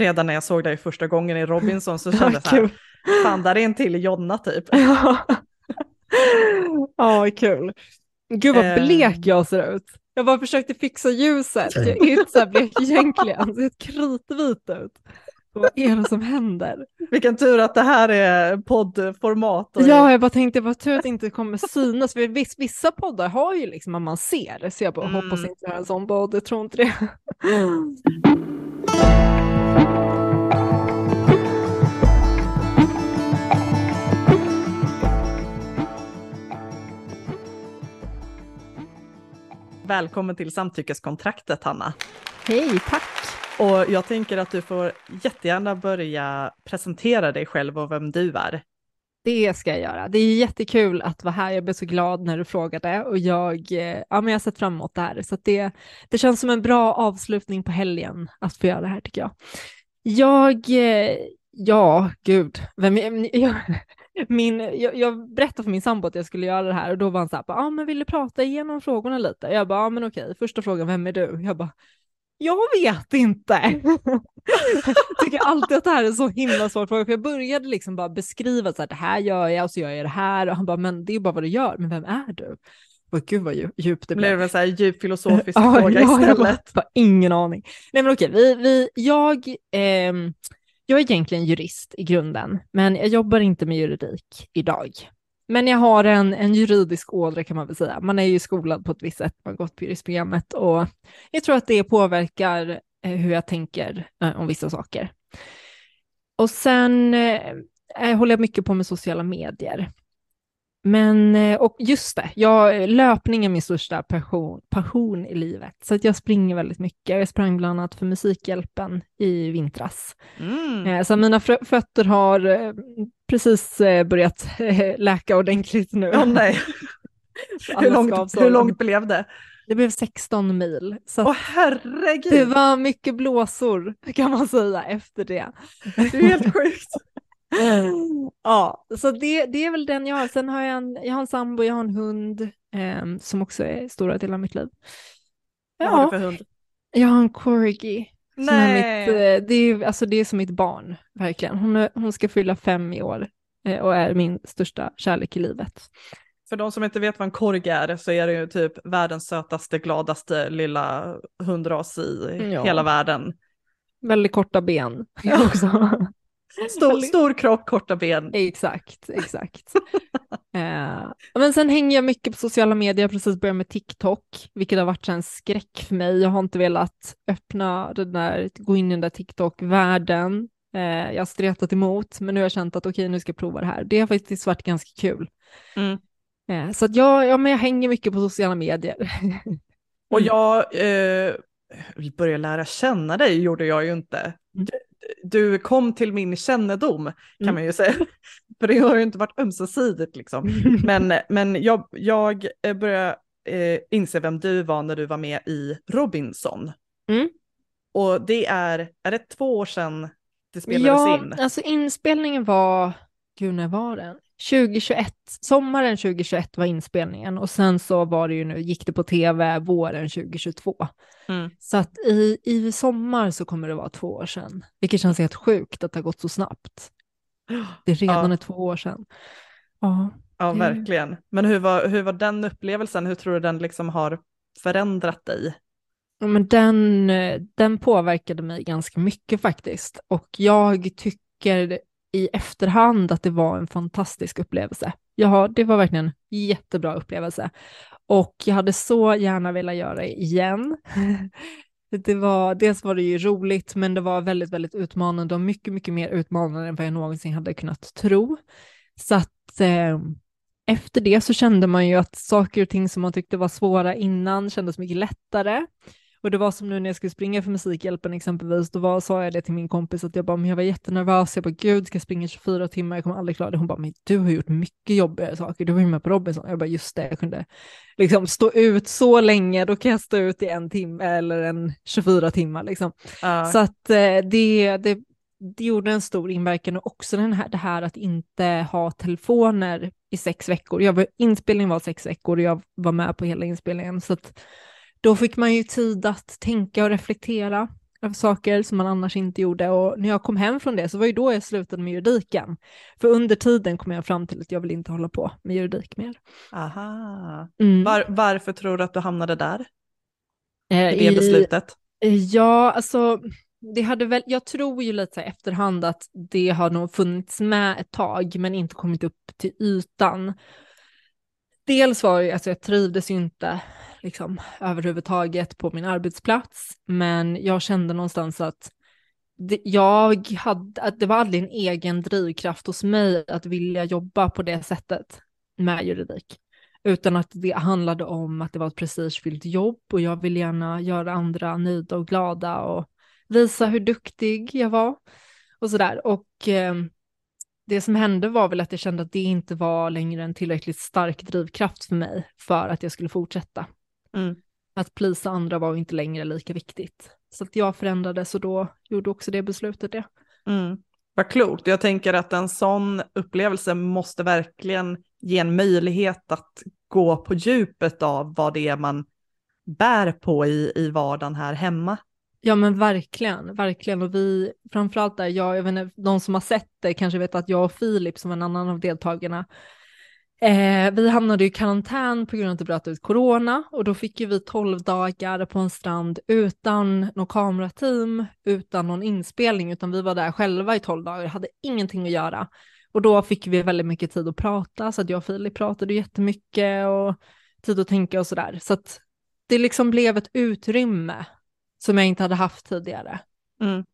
redan när jag såg dig första gången i Robinson så kände jag så här, fan där är en till Jonna typ. Ja, ja kul. Gud vad Eh. blek jag ser ut. Jag bara försökte fixa ljuset. Jag är inte så här blek egentligen. Jag ser kritvit ut. Vad är det som händer? Vilken tur att det här är poddformat. och- Ja, jag bara tänkte vad tur att det inte kommer synas. För viss, vissa poddar har ju liksom att man ser. Så jag bara Mm. hoppas inte jag är en sån podd. Jag tror inte det. Välkommen till samtyckeskontraktet Hanna. Hej, tack. Och jag tänker att du får jättegärna börja presentera dig själv och vem du är. Det ska jag göra. Det är jättekul att vara här. Jag blev så glad när du frågade och jag, eh, ja, men jag har sett fram emot det här. Så att det, det känns som en bra avslutning på helgen att få göra det här tycker jag. Jag, eh, ja, gud, vem, jag, min, jag, jag berättade för min sambo att jag skulle göra det här och då var han så här, ja ah, men vill du prata igenom frågorna lite? Jag bara, ja ah, men okej, första frågan, vem är du? Jag bara, jag vet inte. Jag tycker alltid att det här är en så himla svår fråga, för jag började liksom bara beskriva så här, det här gör jag och så gör jag det här och han bara, men det är ju bara vad du gör, men vem är du? Och gud vad dju- djupt det Det blev blev. en så här djup filosofisk Ja, fråga ja, jag istället. bara, har ingen aning. Nej men okej, vi, vi, jag, ehm, jag är egentligen jurist i grunden, men jag jobbar inte med juridik idag. Men jag har en, en juridisk ådra kan man väl säga. Man är ju skolad på ett visst sätt, man har gått på juristprogrammet och jag tror att det påverkar eh, hur jag tänker eh, om vissa saker. Och sen eh, eh, håller jag mycket på med sociala medier. Men, eh, och just det, jag, löpning är min största passion, passion i livet. Så att jag springer väldigt mycket. Jag sprang bland annat för Musikhjälpen i vintras. Mm. Eh, Så mina fötter har eh, precis börjat läka ordentligt nu. Åh nej, hur långt, hur långt blev det? Det blev 16 mil. Så Åh herregud, det var mycket blåsor kan man säga efter det. det är helt sjukt. Ja, så det, det är väl den jag har. Sen har jag en, jag har en sambo, jag har en hund eh, som också är stora delar av mitt liv. Vad har du Ja, för hund? jag har en corgi. Som är mitt, Nej, eh, det, är, alltså det är som mitt barn, verkligen. Hon, är, hon ska fylla fem i år eh, och är min största kärlek i livet. för de som inte vet vad en korg är så är det ju typ världens sötaste, gladaste lilla hundras i Ja. hela världen. Väldigt korta ben Ja. också. Stor, stor kropp, korta ben. Exakt, exakt. Eh, men sen hänger jag mycket på sociala medier, jag precis börjat med TikTok, vilket har varit en skräck för mig. Jag har inte velat öppna den där, gå in i den där TikTok-världen. Eh, jag har stretat emot, men nu har jag känt att okej, nu ska jag prova det här. Det har faktiskt varit ganska kul. Mm. Eh, så att jag, ja, men jag hänger mycket på sociala medier. Och jag eh, började lära känna dig, gjorde jag ju inte. Du, kom till min kännedom kan Mm. man ju säga. För det har ju inte varit ömsesidigt liksom. Men, men jag, jag eh, började eh, inse vem du var när du var med i Robinson. Mm. Och det är, är det två år sedan det spelades ja, in? alltså inspelningen var, gud när var den? 2021, sommaren 2021 var inspelningen och sen så var det ju nu, gick det på tv våren 2022. Mm. Så att i, i sommar så kommer det vara två år sedan, vilket känns helt sjukt att det har gått så snabbt. Det är redan Ja. två år sedan. Ja, Ja, verkligen. Men hur var, hur var den upplevelsen? Hur tror du den liksom har förändrat dig? Men den, eh, den påverkade mig ganska mycket faktiskt. Och jag tycker i efterhand att det var en fantastisk upplevelse. Ja, det var verkligen en jättebra upplevelse. Och jag hade så gärna velat göra det igen. Det var, dels var det ju roligt, men det var väldigt, väldigt utmanande och mycket, mycket mer utmanande än vad jag någonsin hade kunnat tro. Så att eh, efter det så kände man ju att saker och ting som man tyckte var svåra innan kändes mycket lättare. Och det var som nu när jag skulle springa för Musikhjälpen exempelvis, då var, sa jag det till min kompis att jag bara, men jag var jättenervös, jag bara gud, ska jag springa 24 timmar, jag kommer aldrig klara det. Hon bara, men du har gjort mycket jobbigare saker, du var ju med på Robinson. Jag bara, just det, jag kunde liksom stå ut så länge, då kan jag stå ut i en timme eller en 24 timmar liksom. Ja. Så att eh, det, det, det gjorde en stor inverkan och också den här, det här att inte ha telefoner i sex veckor. Jag var, inspelningen var sex veckor och jag var med på hela inspelningen. Så att då fick man ju tid att tänka och reflektera. av saker som man annars inte gjorde. Och när jag kom hem från det så var ju då jag slutade med juridiken. För under tiden kom jag fram till att jag vill inte hålla på med juridik mer. Aha. Mm. Var, varför tror du att du hamnade där? Eh, I det beslutet? Ja, alltså det hade väl, jag tror ju lite så efterhand att det har nog funnits med ett tag men inte kommit upp till ytan. Dels var ju, alltså jag trivdes ju inte liksom överhuvudtaget på min arbetsplats, men jag kände någonstans att det, jag hade, att det var aldrig en egen drivkraft hos mig att vilja jobba på det sättet med juridik, utan att det handlade om att det var ett prestigefyllt jobb och jag ville gärna göra andra nöjda och glada och visa hur duktig jag var och sådär. Och eh, det som hände var väl att jag kände att det inte var längre en tillräckligt stark drivkraft för mig för att jag skulle fortsätta. Mm. Att plisa andra var inte längre lika viktigt. Så att jag förändrades och då gjorde också det beslutet det. Mm. Vad klokt. Jag tänker att en sån upplevelse måste verkligen ge en möjlighet att gå på djupet av vad det är man bär på i, i vardagen här hemma. Ja men verkligen, verkligen. Och vi, framförallt där jag, jag vet inte, de som har sett det kanske vet att jag och Filip som en annan av deltagarna, eh, vi hamnade i karantän på grund av att det bröt ut corona och då fick ju vi tolv dagar på en strand utan något kamerateam, utan någon inspelning, utan vi var där själva i tolv dagar, och hade ingenting att göra. Och då fick vi väldigt mycket tid att prata, så att jag och Filip pratade jättemycket och tid att tänka och sådär. Så att det liksom blev ett utrymme som jag inte hade haft tidigare. Mm.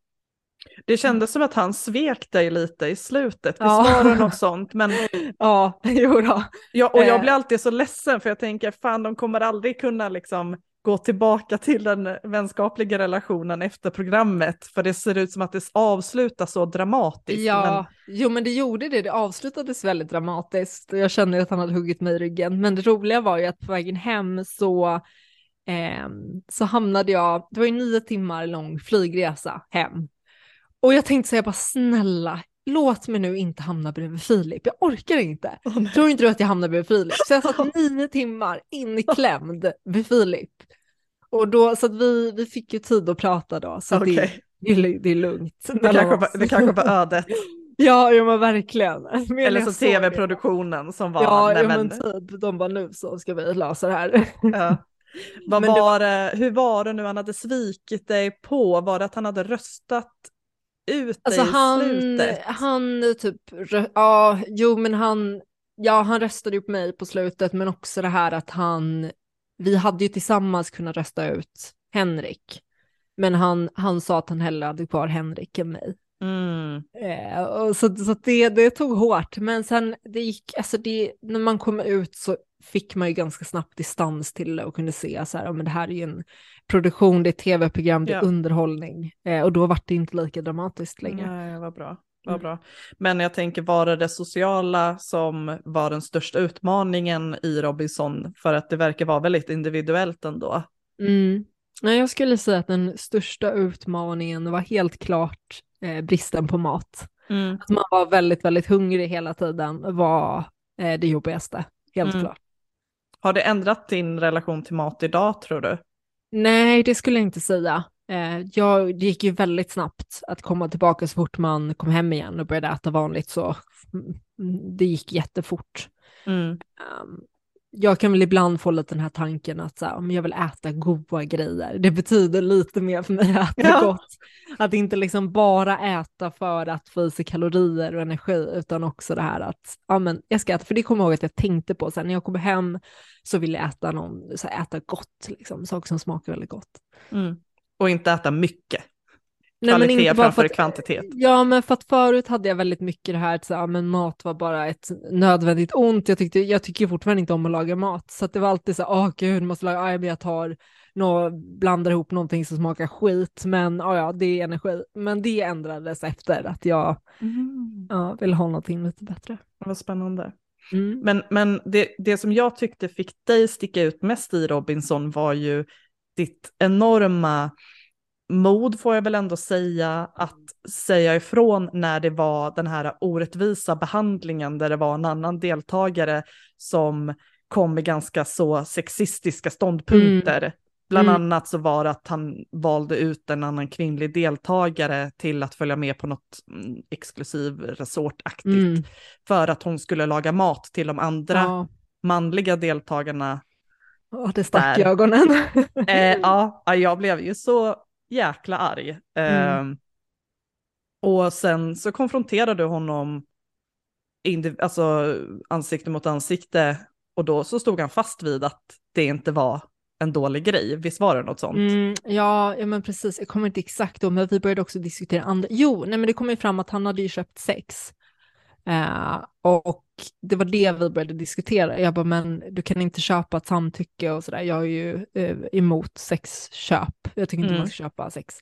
Det kändes som att han svek dig lite i slutet, Ja. visst var det något sånt? Men, Ja, jo då. ja, och jag Eh. blir alltid så ledsen för jag tänker fan de kommer aldrig kunna liksom gå tillbaka till den vänskapliga relationen efter programmet för det ser ut som att det avslutas så dramatiskt. Ja, jo men det gjorde det, det avslutades väldigt dramatiskt och jag kände att han hade huggit mig i ryggen. Men det roliga var ju att på vägen hem så, ehm, så hamnade jag, det var ju nio timmar lång flygresa hem. Och jag tänkte säga bara snälla, låt mig nu inte hamna bredvid Filip, jag orkar inte. Men, Tror inte du att jag hamnar bredvid Filip? Så jag satt nio timmar inklämd vid Filip. Och då, så att vi, vi fick ju tid att prata då, så att det, det, är- det är lugnt. det, kanske var, det kanske var ödet. Ja, ja men verkligen. Men Eller så tv-produktionen som var, Ja, nej ja men, men typ, de bara nu så ska vi lösa det här. ja. Vad var det, hur var det nu han hade svikit dig på? Var det att han hade röstat ut Alltså i han, slutet? han typ, ja, jo men han, ja han röstade ju på mig på slutet, men också det här att han, vi hade ju tillsammans kunnat rösta ut Henrik. Men han, han sa att han hellre hade kvar Henrik än mig. Mm. Eh, och så så det, det tog hårt, men sen det gick, alltså det, när man kom ut så fick man ju ganska snabbt distans till det och kunde se så här, men det här är ju en produktion, det är tv-program, det är Ja. underhållning. Eh, och då var det inte lika dramatiskt längre. Nej, vad bra. Vad Mm. bra. Men jag tänker, var det det sociala som var den största utmaningen i Robinson? För att det verkar vara väldigt individuellt ändå. Mm. Nej, jag skulle säga att den största utmaningen var helt klart eh, bristen på mat. Mm. Att man var väldigt, väldigt hungrig hela tiden var eh, det jobbigaste, helt Mm. klart. Har det ändrat din relation till mat idag tror du? Nej, det skulle jag inte säga. Eh, jag, det gick ju väldigt snabbt att komma tillbaka så fort man kom hem igen och började äta vanligt så mm, det gick jättefort. Mm. Jag kan väl ibland få lite den här tanken att så här, om jag vill äta goda grejer, det betyder lite mer för mig att äta Ja. gott. Att inte liksom bara äta för att få i sig kalorier och energi, utan också det här att ja, men jag ska äta, för det kommer jag ihåg att jag tänkte på sen när jag kommer hem så vill jag äta, någon, så här, äta gott, liksom, saker som smakar väldigt gott. Mm. Och inte äta mycket. Nej, men Kvalitet inte bara för att- kvantitet. Ja, men för att förut hade jag väldigt mycket det här att så, ja, men mat var bara ett nödvändigt ont. Jag, tyckte, jag tycker fortfarande inte om att laga mat, så det var alltid så, åh gud, måste laga, men jag tar, nå, blandar ihop någonting som smakar skit, men ja, ja, det är energi. Men det ändrades efter att jag Mm. ja, vill ha någonting lite bättre. Vad spännande. Mm. Men, men det, det som jag tyckte fick dig sticka ut mest i Robinson var ju ditt enorma mod, får jag väl ändå säga, att säga ifrån när det var den här orättvisa behandlingen där det var en annan deltagare som kom med ganska så sexistiska ståndpunkter Bland Mm. annat så var det att han valde ut en annan kvinnlig deltagare till att följa med på något mm, exklusiv resortaktigt Mm. för att hon skulle laga mat till de andra Ja. manliga deltagarna. Ja, det stack i Där. ögonen. Eh, ja, jag blev ju så jäkla arg. Eh, Mm. Och sen så konfronterade du honom alltså, ansikte mot ansikte och då så stod han fast vid att det inte var en dålig grej. Visst var det något sånt? Mm, ja, ja, men precis. Jag kommer inte exakt då, men vi började också diskutera andra. Jo, nej, men det kom ju fram att han hade ju köpt sex. Eh, och det var det vi började diskutera. Jag bara, men du kan inte köpa ett samtycke och sådär. Jag är ju eh, emot sexköp. Jag tycker inte Mm. man ska köpa sex.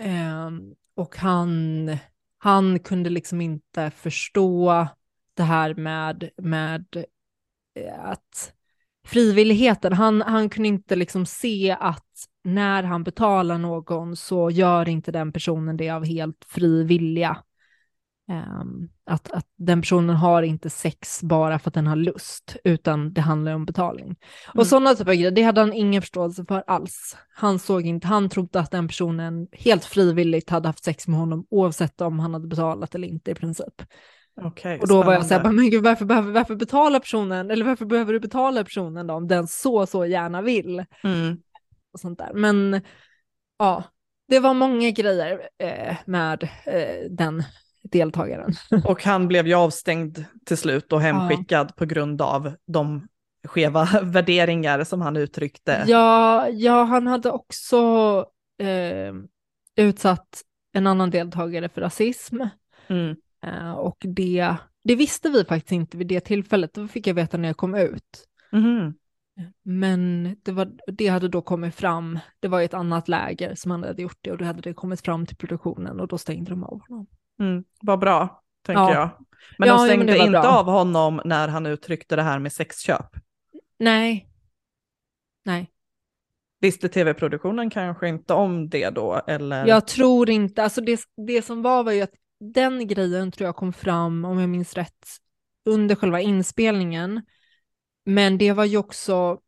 Eh, och han, han kunde liksom inte förstå det här med, med eh, att frivilligheten, han, han kunde inte liksom se att när han betalar någon så gör inte den personen det av helt fri vilja. Ehm, att, att den personen har inte sex bara för att den har lust, utan det handlar om betalning. Mm. Och sådana typer av grejer, det hade han ingen förståelse för alls. Han såg inte, han trodde att den personen helt frivilligt hade haft sex med honom oavsett om han hade betalat eller inte i princip. Okej, Och då var jag så här, spännande. men gud, varför, behöver, varför betala personen, eller varför behöver du betala personen då, om den så, så gärna vill? Mm. Och sånt där. Men ja, det var många grejer eh, med eh, den deltagaren. Och han blev ju avstängd till slut och hemskickad på grund av de skeva värderingar som han uttryckte. Ja, ja, han hade också eh, utsatt en annan deltagare för rasism. Mm. Eh, och det, det visste vi faktiskt inte vid det tillfället, det fick jag veta när jag kom ut. Mhm. Men det, var, det hade då kommit fram, det var i ett annat läger som han hade gjort det och då hade det kommit fram till produktionen och då stängde de av honom. Mm. Vad bra, tänker Ja. jag. Men Ja, de men stängde var inte bra. av honom när han uttryckte det här med sexköp. Nej. Nej, Visste tv-produktionen kanske inte om det då, eller? jag tror inte, alltså det, det som var var ju att den grejen tror jag kom fram, om jag minns rätt, under själva inspelningen. Men det var ju också,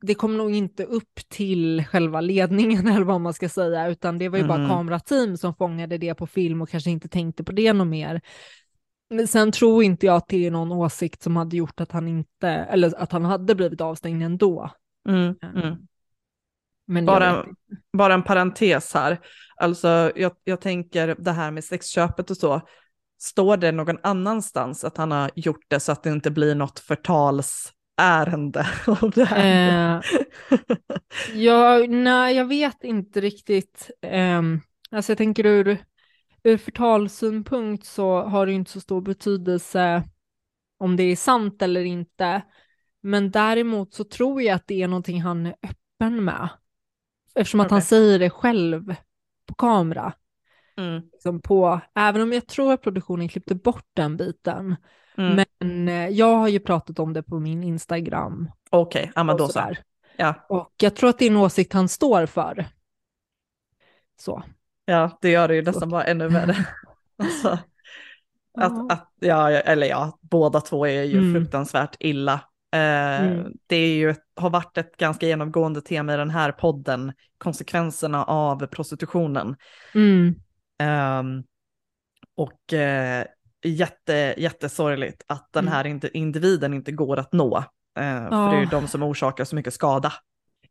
det kom nog inte upp till själva ledningen eller vad man ska säga, utan det var ju bara Mhm. kamerateam som fångade det på film och kanske inte tänkte på det något mer. Men sen tror inte jag att det är någon åsikt som hade gjort att han inte, eller att han hade blivit avstängd ändå. Mm, mm. Men jag Bara, bara en parentes här. Alltså, jag, jag tänker det här med sexköpet och så. Står det någon annanstans att han har gjort det så att det inte blir något förtalsärende av det här? Eh, jag, nej, jag vet inte riktigt. Um, alltså jag tänker ur, ur förtalssynpunkt så har det inte så stor betydelse om det är sant eller inte. Men däremot så tror jag att det är någonting han är öppen med. Eftersom att han Okej. säger det själv på kamera. Mm, Liksom på, även om jag tror att produktionen klippte bort den biten. Mm. Men eh, jag har ju pratat om det på min Instagram. Okej, ja men då så. Ja, Och jag tror att det är en åsikt han står för. Så. ja, det gör det ju nästan bara ännu värre. Alltså, Ja. att, att, ja, eller ja, båda två är ju Mm. fruktansvärt illa. Eh, Mm. Det är ju, har varit ett ganska genomgående tema i den här podden, konsekvenserna av prostitutionen. Mm. Ehm, och eh, jätte, jättesorgligt att den Mm. här indi- individen inte går att nå. Eh, För det är ju de som orsakar så mycket skada.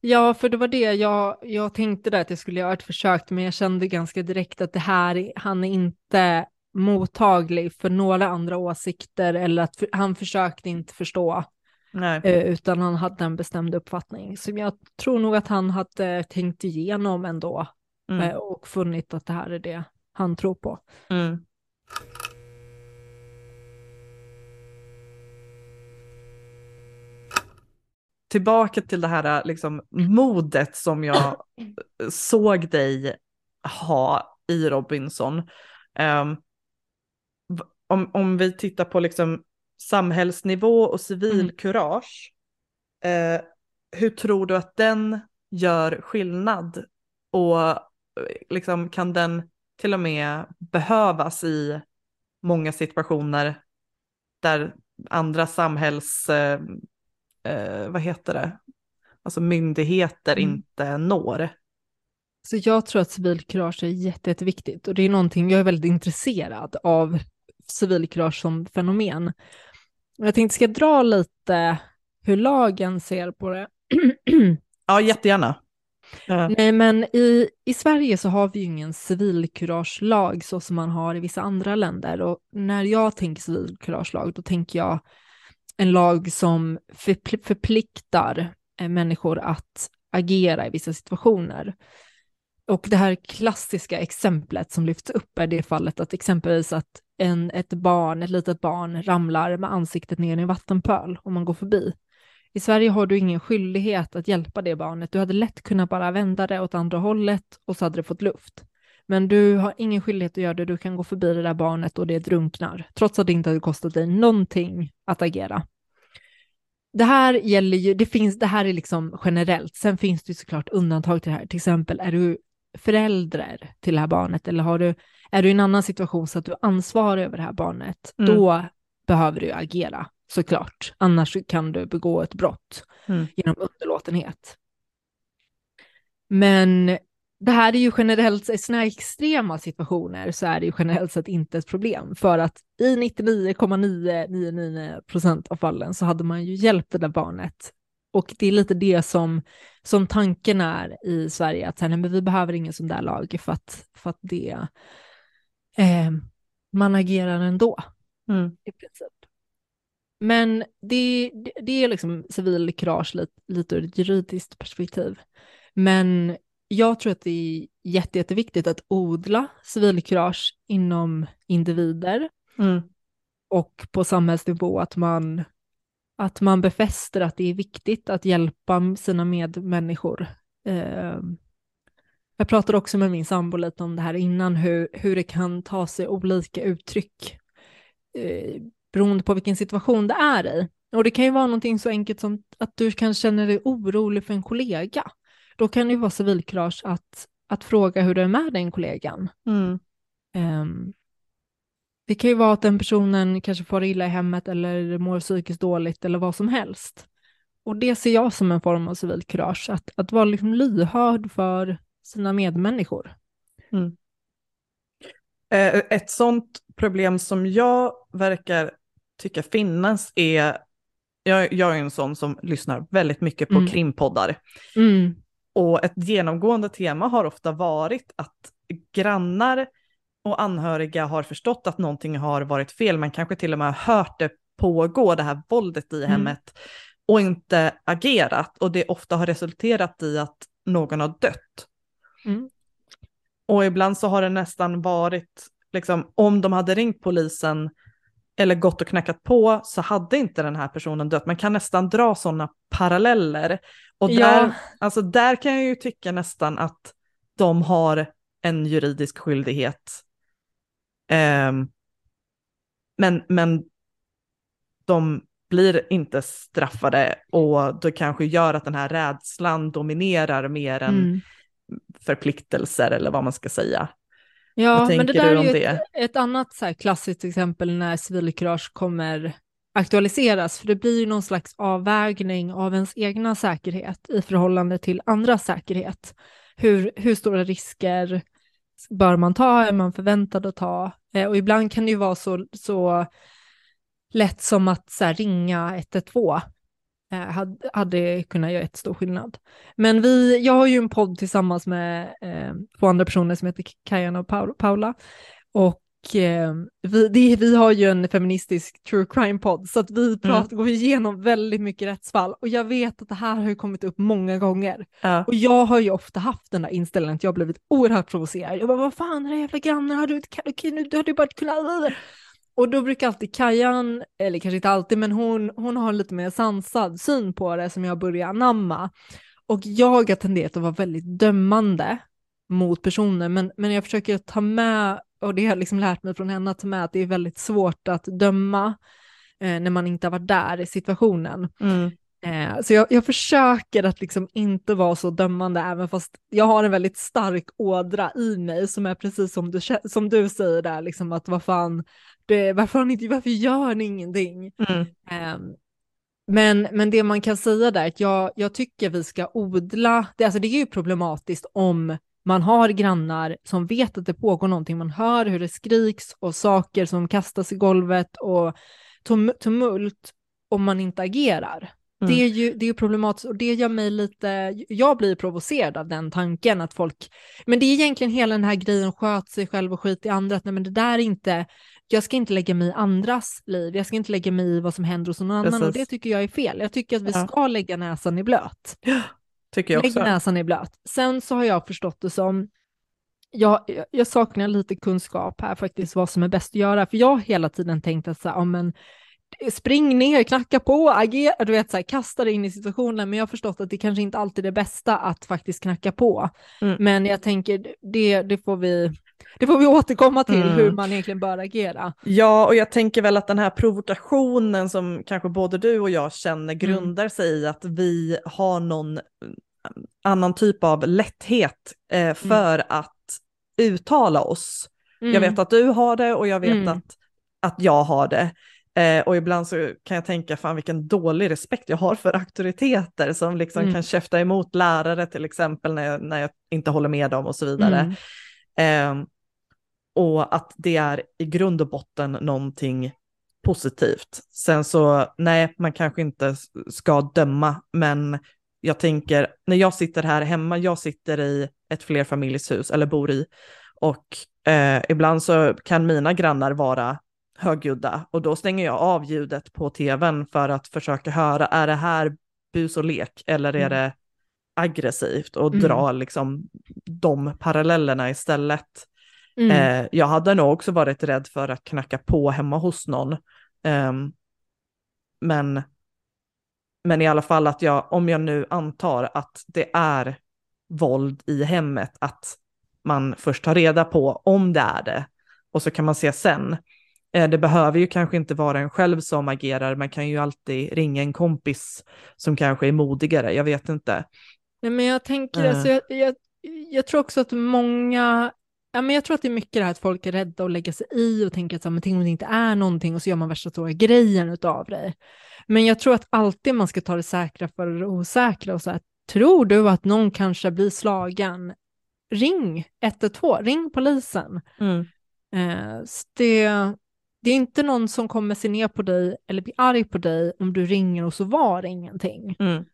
Ja, för det var det jag, jag tänkte där att jag skulle göra ett försök, men jag kände ganska direkt att det här, han är inte mottaglig för några andra åsikter eller att för, han försökte inte förstå, Nej. eh, utan han hade en bestämd uppfattning. Så jag tror nog att han hade tänkt igenom ändå eh, Mm. och funnit att det här är det han tror på. Mm. Tillbaka till det här liksom, modet som jag såg dig ha i Robinson. V- om, om vi tittar på liksom, samhällsnivå och civilkurage, eh, hur tror du att den gör skillnad? Och eh, liksom, kan den till och med behövas i många situationer där andra samhälls, eh, eh, vad heter det, alltså myndigheter Mm. inte når. Så jag tror att civilkurage är jätte, jätteviktigt och det är någonting jag är väldigt intresserad av civilkurage som fenomen. Jag tänkte ska jag dra lite hur lagen ser på det. Ja, jättegärna. Eh, Nej, men i, i Sverige så har vi ju ingen civilkuragelag så som man har i vissa andra länder. Och när jag tänker civilkuragelag, då tänker jag en lag som förpl- förpliktar eh, människor att agera i vissa situationer. Och det här klassiska exemplet som lyfts upp är det fallet att exempelvis att en, ett barn, ett litet barn ramlar med ansiktet ner i en vattenpöl om man går förbi. I Sverige har du ingen skyldighet att hjälpa det barnet. Du hade lätt kunnat bara vända det åt andra hållet och så hade det fått luft. Men du har ingen skyldighet att göra det. Du kan gå förbi det där barnet och det drunknar, trots att det inte hade kostat dig någonting att agera. Det här gäller ju, det finns, det här är liksom generellt. Sen finns det såklart undantag till det här. Till exempel, är du förälder till det här barnet eller har du, är du i en annan situation så att du ansvarar över det här barnet, Mm. då behöver du agera såklart. Annars kan du begå ett brott Mm. genom underlåtenhet. Men det här är ju generellt, i sådana extrema situationer så är det ju generellt sett inte ett problem. För att i 99,999 procent av fallen så hade man ju hjälpt det där barnet. Och det är lite det som, som tanken är i Sverige, att så här, nej, men vi behöver ingen sån där lag för att, för att det, eh, man agerar ändå Mm. i princip. Men det, det, det är liksom civilkurage lite, lite ur ett juridiskt perspektiv. Men jag tror att det är jätte, jätteviktigt att odla civilkurage inom individer Mm. och på samhällsnivå att man, att man befäster att det är viktigt att hjälpa sina medmänniskor. Eh, jag pratade också med min sambo lite om det här innan, hur, hur det kan ta sig olika uttryck eh, beroende på vilken situation det är i. Och det kan ju vara någonting så enkelt som att du kan känna dig orolig för en kollega. Då kan det vara civilkurage att, att fråga hur det är med den kollegan. Mm. Ehm, det kan ju vara att den personen kanske får illa i hemmet eller mår psykiskt dåligt eller vad som helst. Och det ser jag som en form av civilkurage, att, att vara liksom lyhörd för sina medmänniskor. Eh, Ett sånt problem som jag verkar tycka finnas är, jag, jag är en sån som lyssnar väldigt mycket på Mm. krimpoddar. Mm. Och ett genomgående tema har ofta varit att grannar och anhöriga har förstått att någonting har varit fel, man kanske till och med har hört det pågå, det här våldet i Mm. hemmet, och inte agerat. Och det ofta har resulterat i att någon har dött. Mm. Och ibland så har det nästan varit, liksom, om de hade ringt polisen eller gått och knackat på så hade inte den här personen dött. Man kan nästan dra sådana paralleller. Och där, Ja. alltså där kan jag ju tycka nästan att de har en juridisk skyldighet. Ehm, men, men de blir inte straffade och det kanske gör att den här rädslan dominerar mer än Mm. förpliktelser eller vad man ska säga. Ja, men det där är ju det? ett, ett annat så klassiskt exempel när civilkurage kommer aktualiseras, för det blir ju någon slags avvägning av ens egna säkerhet i förhållande till andras säkerhet. Hur, hur stora risker bör man ta, är man förväntad att ta? Eh, och ibland kan det ju vara så, så lätt som att så här, ringa 112 eh, hade, hade kunnat göra ett stor skillnad. Men vi, jag har ju en podd tillsammans med eh, två andra personer som heter Kajan och Pau- Paula. Och eh, vi, det, vi har ju en feministisk true crime-podd, så att vi pratar, går igenom väldigt mycket rättsfall. Och jag vet att det här har ju kommit upp många gånger. Ja. Och jag har ju ofta haft den där inställningen att jag har blivit oerhört provocerad. Jag bara, vad fan är det jävla grannen, har du, kan, kan, du, du hade ju bara kunnat... Och då brukar alltid Kajan, eller kanske inte alltid, men hon, hon har lite mer sansad syn på det som jag börjar anamma. Och jag har tenderat att vara väldigt dömande mot personer, men, men jag försöker ta med, och det har jag liksom lärt mig från henne, att ta med att det är väldigt svårt att döma eh, när man inte har varit där i situationen. Mm. Eh, så jag, jag försöker att liksom inte vara så dömande, även fast jag har en väldigt stark ådra i mig som är precis som du, som du säger där, liksom att vad fan, det, varför, har ni inte, varför gör ni ingenting? Mm. Ehm, Men, men det man kan säga där, att jag, jag tycker vi ska odla, det, alltså det är ju problematiskt om man har grannar som vet att det pågår någonting, man hör hur det skriks och saker som kastas i golvet och tum tumult om man inte agerar. Mm. Det är ju det är problematiskt och det gör mig lite, jag blir provocerad av den tanken att folk, men det är egentligen hela den här grejen, sköt sig själv och skit i andra, att nej men det där är inte, jag ska inte lägga mig i andras liv, jag ska inte lägga mig i vad som händer hos någon annan Precis. och det tycker jag är fel. Jag tycker att vi ja. ska lägga näsan i blöt. Tycker jag också. Lägg näsan i blöt. Sen så har jag förstått det som, jag, jag saknar lite kunskap här faktiskt, vad som är bäst att göra, för jag har hela tiden tänkt att så här, ja, men, spring ner, knacka på, agera, du vet så här, kasta dig in i situationen, men jag har förstått att det kanske inte alltid är det bästa att faktiskt knacka på. Mm. Men jag tänker, det, det får vi det får vi återkomma till mm. hur man egentligen bör agera. Ja, och jag tänker väl att den här provokationen som kanske både du och jag känner mm. grundar mm. sig i att vi har någon annan typ av lätthet eh, mm. för att uttala oss. Jag vet mm. att du har det och jag vet att, att jag har det. Eh, och ibland så kan jag tänka, fan vilken dålig respekt jag har för auktoriteter som liksom mm. kan käfta emot lärare till exempel när jag, när jag inte håller med dem och så vidare. Mm. Eh, och att det är i grund och botten någonting positivt. Sen så, nej, man kanske inte ska döma, men jag tänker, när jag sitter här hemma, jag sitter i ett flerfamiljshus, eller bor i, och eh, ibland så kan mina grannar vara högljudda och då stänger jag av ljudet på tvn för att försöka höra, är det här bus och lek eller är mm. det aggressivt och mm. dra liksom de parallellerna istället. Mm. Eh, jag hade nog också varit rädd för att knacka på hemma hos någon. Eh, men, men i alla fall att jag, om jag nu antar att det är våld i hemmet, att man först tar reda på om det är det och så kan man se sen. Eh, det behöver ju kanske inte vara en själv som agerar, man kan ju alltid ringa en kompis som kanske är modigare, jag vet inte. Nej, men jag tänker, uh. alltså, jag, jag, jag, tror också att många, ja, men jag tror att det är mycket det här att folk är rädda att lägga sig i och tänker att så, men tänk om det inte är någonting och så gör man värsta stora grejen utav det. Men jag tror att alltid man ska ta det säkra för det osäkra och så här, tror du att någon kanske blir slagen, ring 112, ring polisen. Mm. Eh, det, det är inte någon som kommer se ner på dig eller bli arg på dig om du ringer och så var det ingenting. Mm.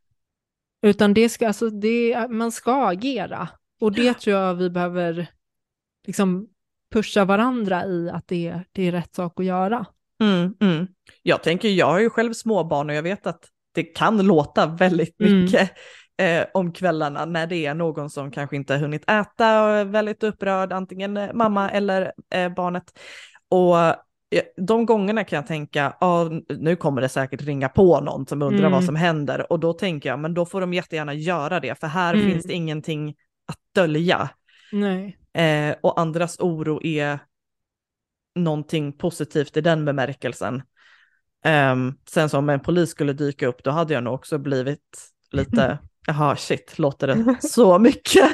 Utan det ska, alltså det, man ska agera. Och det tror jag vi behöver liksom pusha varandra i att det, det är rätt sak att göra. Mm, mm. Jag tänker, jag har ju själv småbarn och jag vet att det kan låta väldigt mm. mycket eh, om kvällarna när det är någon som kanske inte har hunnit äta och är väldigt upprörd, antingen mamma eller eh, barnet. Och de gångerna kan jag tänka, ah, nu kommer det säkert ringa på någon som undrar mm. vad som händer och då tänker jag, men då får de jättegärna göra det, för här mm. finns det ingenting att dölja. Eh, och andras oro är någonting positivt i den bemärkelsen. Eh, sen som en polis skulle dyka upp, då hade jag nog också blivit lite, jaha shit, låter det så mycket?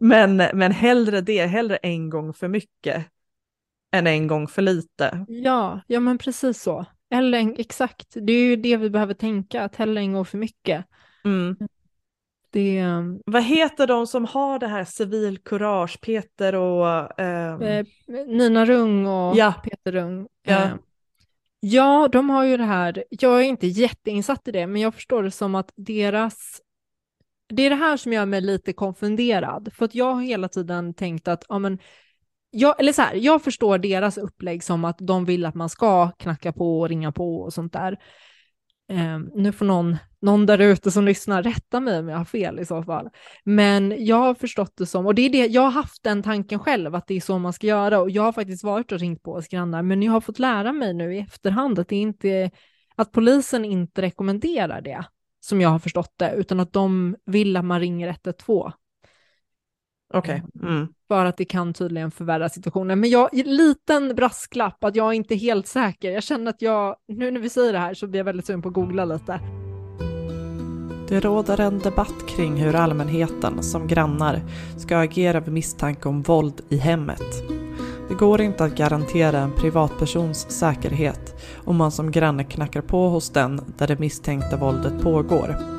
men, men hellre det, hellre en gång för mycket än en gång för lite. Ja, ja men precis så. Eller exakt, det är ju det vi behöver tänka, att hellre en gång för mycket. Mm. Det... Vad heter de som har det här civilkurage, Peter och... Eh... Eh, Nina Rung och ja. Peter Rung. Ja. Eh, ja, de har ju det här, jag är inte jätteinsatt i det, men jag förstår det som att deras det är det här som gör mig lite konfunderad, för att jag har hela tiden tänkt att ja, men jag, eller så här, jag förstår deras upplägg som att de vill att man ska knacka på och ringa på och sånt där. Eh, nu får någon, någon där ute som lyssnar rätta mig om jag har fel i så fall. Men jag har förstått det som, och det är det, jag har haft den tanken själv att det är så man ska göra och jag har faktiskt varit och ringt på hos grannar, men jag har fått lära mig nu i efterhand att det inte att polisen inte rekommenderar det som jag har förstått det, utan att de vill att man ringer 112 Okej. Okay. Mm. För att det kan tydligen förvärra situationen. Men jag, liten brasklapp att jag är inte helt säker. Jag känner att jag, nu när vi säger det här så blir jag väldigt sugen på att googla lite. Det råder en debatt kring hur allmänheten, som grannar, ska agera vid misstanke om våld i hemmet. Det går inte att garantera en privatpersons säkerhet om man som granne knackar på hos den där det misstänkta våldet pågår.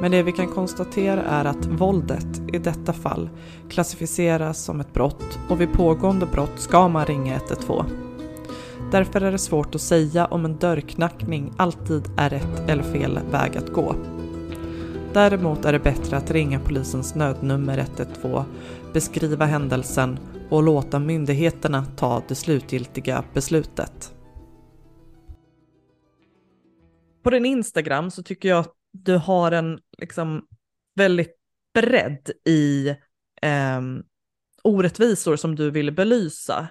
Men det vi kan konstatera är att våldet, i detta fall, klassificeras som ett brott och vid pågående brott ska man ringa 112. Därför är det svårt att säga om en dörrknackning alltid är rätt eller fel väg att gå. Däremot är det bättre att ringa polisens nödnummer 112, beskriva händelsen och låta myndigheterna ta det slutgiltiga beslutet. På din Instagram så tycker jag att du har en liksom väldigt bredd i eh, orättvisor som du vill belysa.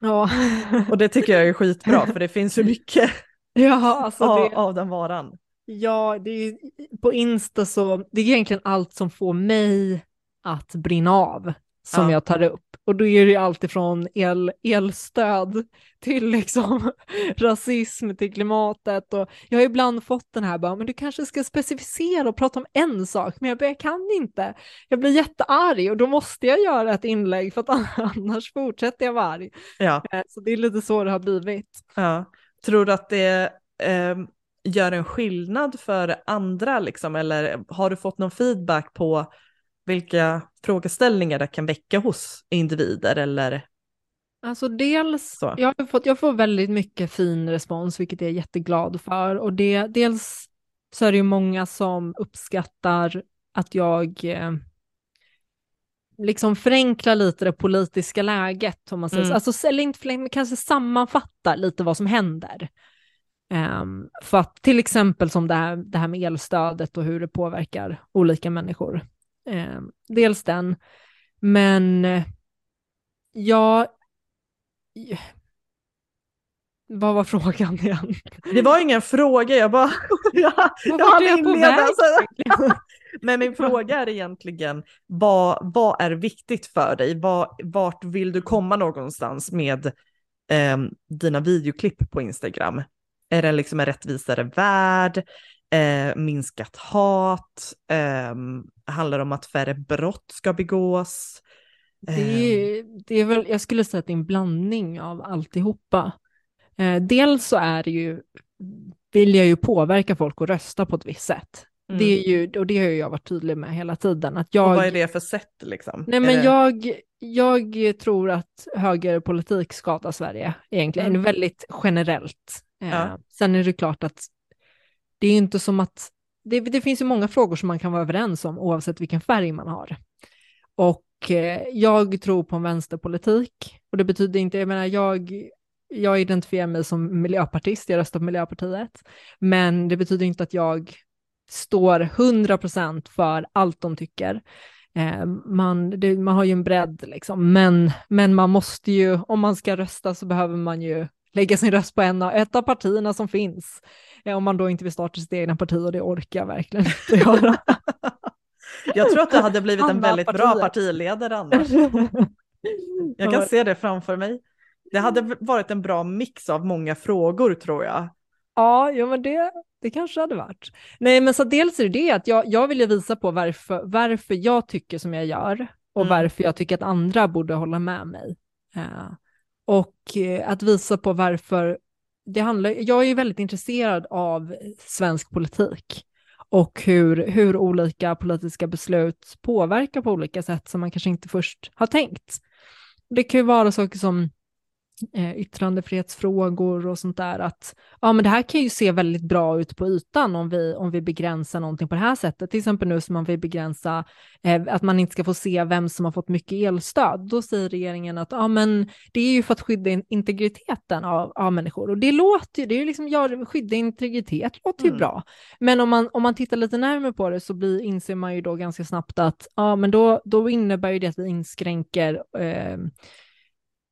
Ja. Och det tycker jag är skitbra för det finns ju mycket ja, alltså av, det, av den varan. Ja, det är, på Insta så, det är egentligen allt som får mig att brinna av som Ja. jag tar upp. Och då är det allt ifrån el, elstöd till liksom rasism, till klimatet. Och jag har ibland fått den här, bara, men du kanske ska specificera och prata om en sak, men jag, bara, jag kan inte. Jag blir jättearg och då måste jag göra ett inlägg för att annars fortsätter jag vara arg. Ja, Eh, Så det är lite så det har blivit. ja. Tror du att det eh, gör en skillnad för andra liksom, eller har du fått någon feedback på vilka frågeställningar det kan väcka hos individer eller Alltså dels, Så. jag har fått, jag får väldigt mycket fin respons, vilket jag är jätteglad för. Och det, dels så är det ju många som uppskattar att jag eh, liksom förenklar lite det politiska läget, om man säger Mm. så. Alltså, eller inte kanske sammanfattar lite vad som händer. Ehm, för att till exempel som det här, det här med elstödet och hur det påverkar olika människor. Ehm, dels den, men eh, jag vad var frågan igen? Det var ingen fråga, jag bara... jag, jag på inleda. väg Så, men min fråga är egentligen, vad, vad är viktigt för dig? Vad, vart vill du komma någonstans med eh, dina videoklipp på Instagram? Är det liksom en rättvisare värld? Eh, minskat hat? Eh, handlar om att färre brott ska begås? Det är, det är väl, jag skulle säga att det är en blandning av alltihopa. Eh, dels så är det ju, vill jag ju påverka folk att rösta på ett visst sätt. Mm. Det är ju, och det har jag varit tydlig med hela tiden. Att Och jag, vad är det för sätt liksom? nej men det... jag, jag tror att högerpolitik skadar Sverige egentligen, Mm. väldigt generellt. Eh, Ja. Sen är det klart att det är inte som att, det, det finns ju många frågor som man kan vara överens om oavsett vilken färg man har. Och eh, jag tror på en vänsterpolitik. Och det betyder inte, jag menar jag, jag identifierar mig som miljöpartist, jag röstar på Miljöpartiet. Men det betyder inte att jag står 100% för allt de tycker. Eh, man, det, man har ju en bredd liksom, men, men man måste ju, om man ska rösta så behöver man ju lägga sin röst på en av, ett av partierna som finns. Eh, om man då inte vill starta sitt egna parti och det orkar jag verkligen inte göra. Jag tror att du hade blivit en väldigt bra partiledare annars. Jag kan se det framför mig. Det hade varit en bra mix av många frågor tror jag. Ja, ja men det, det kanske hade varit. Nej, men så dels är det det att jag, jag vill ju visa på varför, varför jag tycker som jag gör och Mm. varför jag tycker att andra borde hålla med mig. Eh, och eh, att visa på varför det handlar, jag är ju väldigt intresserad av svensk politik och hur, hur olika politiska beslut påverkar på olika sätt som man kanske inte först har tänkt. Det kan ju vara saker som eh, yttrandefrihetsfrågor och sånt där, att ja, men det här kan ju se väldigt bra ut på ytan om vi, om vi begränsar någonting på det här sättet. Till exempel nu som man vill begränsa eh, att man inte ska få se vem som har fått mycket elstöd. Då säger regeringen att ja, men det är ju för att skydda in- integriteten av, av människor. Och det låter ju, det är ju liksom, ja, skydda integritet låter ju Mm. bra. Men om man, om man tittar lite närmare på det så blir, inser man ju då ganska snabbt att ja, men då, då innebär ju det att vi inskränker eh,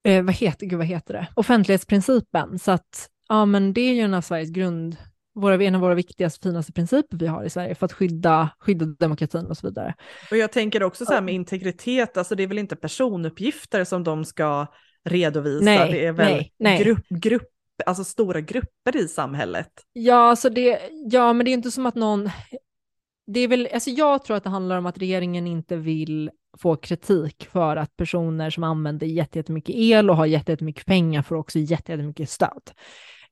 eh, vad, heter, gud, vad heter det? offentlighetsprincipen. Så att ja, men det är ju en av Sveriges grund, våra, en av våra viktigaste, finaste principer vi har i Sverige för att skydda, skydda demokratin och så vidare. Och jag tänker också så här med integritet, alltså det är väl inte personuppgifter som de ska redovisa, Nej, det är väl nej, nej. Grupp, grupp, alltså stora grupper i samhället. Ja, alltså det, ja, men det är inte som att någon... det är väl, alltså jag tror att det handlar om att regeringen inte vill få kritik för att personer som använder jättemycket el och har jättemycket pengar får också jättemycket stöd.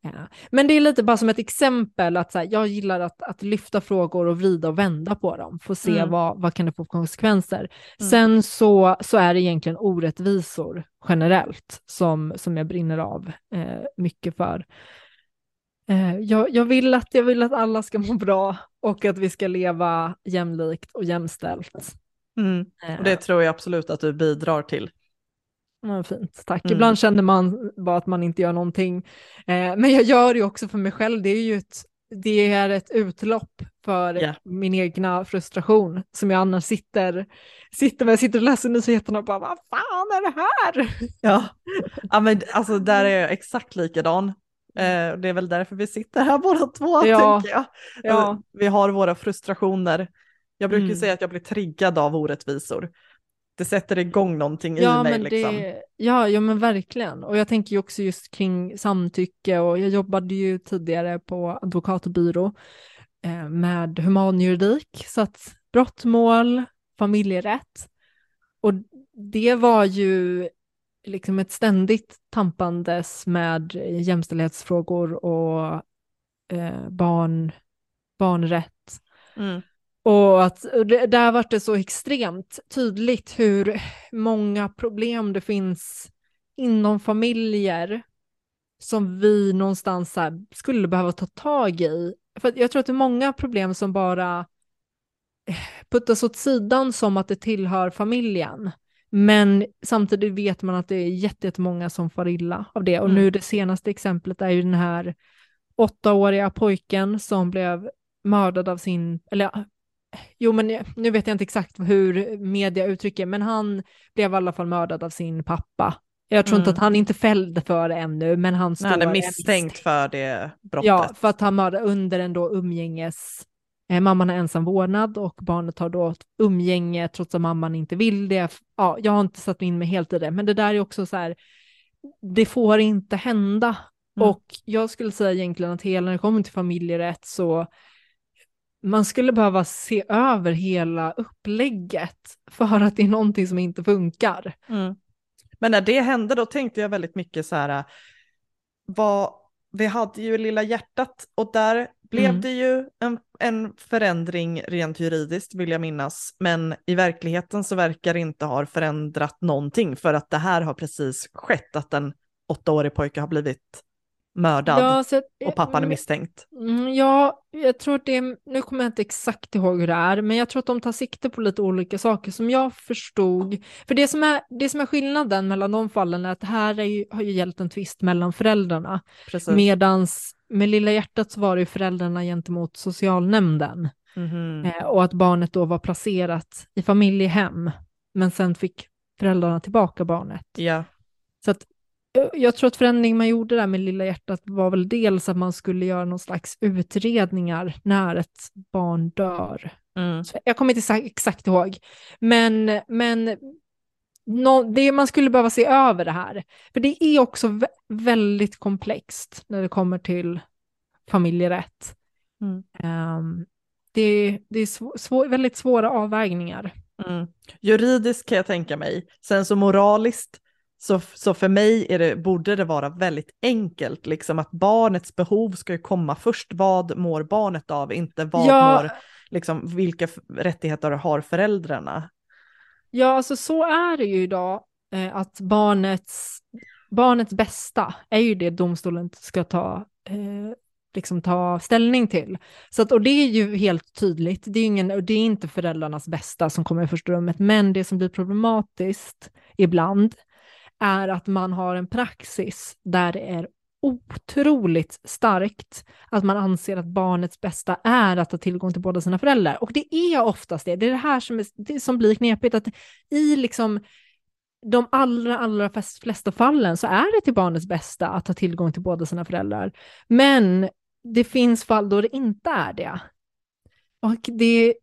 Ja. Men det är lite bara som ett exempel att så här, jag gillar att, att lyfta frågor och vrida och vända på dem, få se mm. vad, vad kan det få för konsekvenser. Mm. Sen så, så är det egentligen orättvisor generellt som, som jag brinner av eh, mycket för. Eh, jag, jag, vill att, jag vill att alla ska må bra och att vi ska leva jämlikt och jämställt. Mm. Och det tror jag absolut att du bidrar till. Ja, fint, tack. Mm. Ibland känner man bara att man inte gör någonting. Eh, men jag gör det också för mig själv. Det är ju ett, det är ett utlopp för yeah. min egna frustration som jag annars sitter, sitter med. Jag sitter och läser nyheterna och bara, vad fan är det här? Ja, ja men alltså där är jag exakt likadan. Eh, det är väl därför vi sitter här båda två, ja. tänker jag. Ja. Vi har våra frustrationer. Jag brukar mm. säga att jag blir triggad av orättvisor det sätter igång någonting ja, i mig. Men liksom. det, ja, ja, men verkligen. Och jag tänker ju också just kring samtycke och jag jobbade ju tidigare på advokatbyrå eh, med humanjuridik, så att brottmål, familjerätt. Och det var ju liksom ett ständigt tampandes med jämställdhetsfrågor och eh, barn, barnrätt. Mm. Och att det, där var det så extremt tydligt hur många problem det finns inom familjer som vi någonstans skulle behöva ta tag i. För jag tror att det är många problem som bara puttas åt sidan som att det tillhör familjen. Men samtidigt vet man att det är jättemånga som far illa av det. Och mm. nu det senaste exemplet är ju den här åttaåriga pojken som blev mördad av sin, eller jo men nu vet jag inte exakt hur media uttrycker, men han blev i alla fall mördad av sin pappa. Jag tror mm. inte att han inte fällde för det ännu, men han står... Han är misstänkt för det brottet. Ja, för att han mördade under en då umgänges... Eh, mamman har ensam vårdnad och barnet har då umgänge trots att mamman inte vill det. Ja, jag har inte satt in mig helt i det, men det där är också så här, det får inte hända. Mm. Och jag skulle säga egentligen att hela när det kommer till familjerätt så man skulle behöva se över hela upplägget för att det är någonting som inte funkar. Mm. Men när det hände då tänkte jag väldigt mycket så här, vad, vi hade ju Lilla hjärtat och där blev mm. det ju en, en förändring rent juridiskt vill jag minnas, men i verkligheten så verkar det inte ha förändrat någonting för att det här har precis skett, att en åttaårig pojke har blivit mördad ja, så, och pappan är misstänkt. Mm, ja, jag tror att det nu kommer jag inte exakt ihåg hur det är, men jag tror att de tar sikte på lite olika saker som jag förstod. För det som är, det som är skillnaden mellan de fallen är att det här är ju, har ju gällt en tvist mellan föräldrarna, Medan med Lilla hjärtat så var det ju föräldrarna gentemot socialnämnden. Mm. Eh, och att barnet då var placerat i familjehem, men sen fick föräldrarna tillbaka barnet. Ja. Så att jag tror att förändringen man gjorde där med Lilla hjärtat var väl dels att man skulle göra någon slags utredningar när ett barn dör. Mm. jag kommer inte exakt ihåg, men, men no, det, man skulle behöva se över det här. För det är också väldigt komplext när det kommer till familjerätt. Mm. Um, det, det är svår, svår, väldigt svåra avvägningar. Mm. Juridiskt kan jag tänka mig, sen så moraliskt så, så för mig är det, borde det vara väldigt enkelt, liksom att barnets behov ska komma först. Vad mår barnet av, inte vad ja. mår, liksom, vilka rättigheter har föräldrarna? Ja, alltså så är det ju idag, eh, att barnets, barnets bästa är ju det domstolen ska ta, eh, liksom ta ställning till. Så att, och det är ju helt tydligt, det är, ingen, det är inte föräldrarnas bästa som kommer i första rummet, men det som blir problematiskt ibland är att man har en praxis där det är otroligt starkt att man anser att barnets bästa är att ha tillgång till båda sina föräldrar. Och det är oftast det. Det är det här som, är, det som blir knepigt, att i liksom de allra, allra flesta fallen så är det till barnets bästa att ha tillgång till båda sina föräldrar. Men det finns fall då det inte är det. Och det,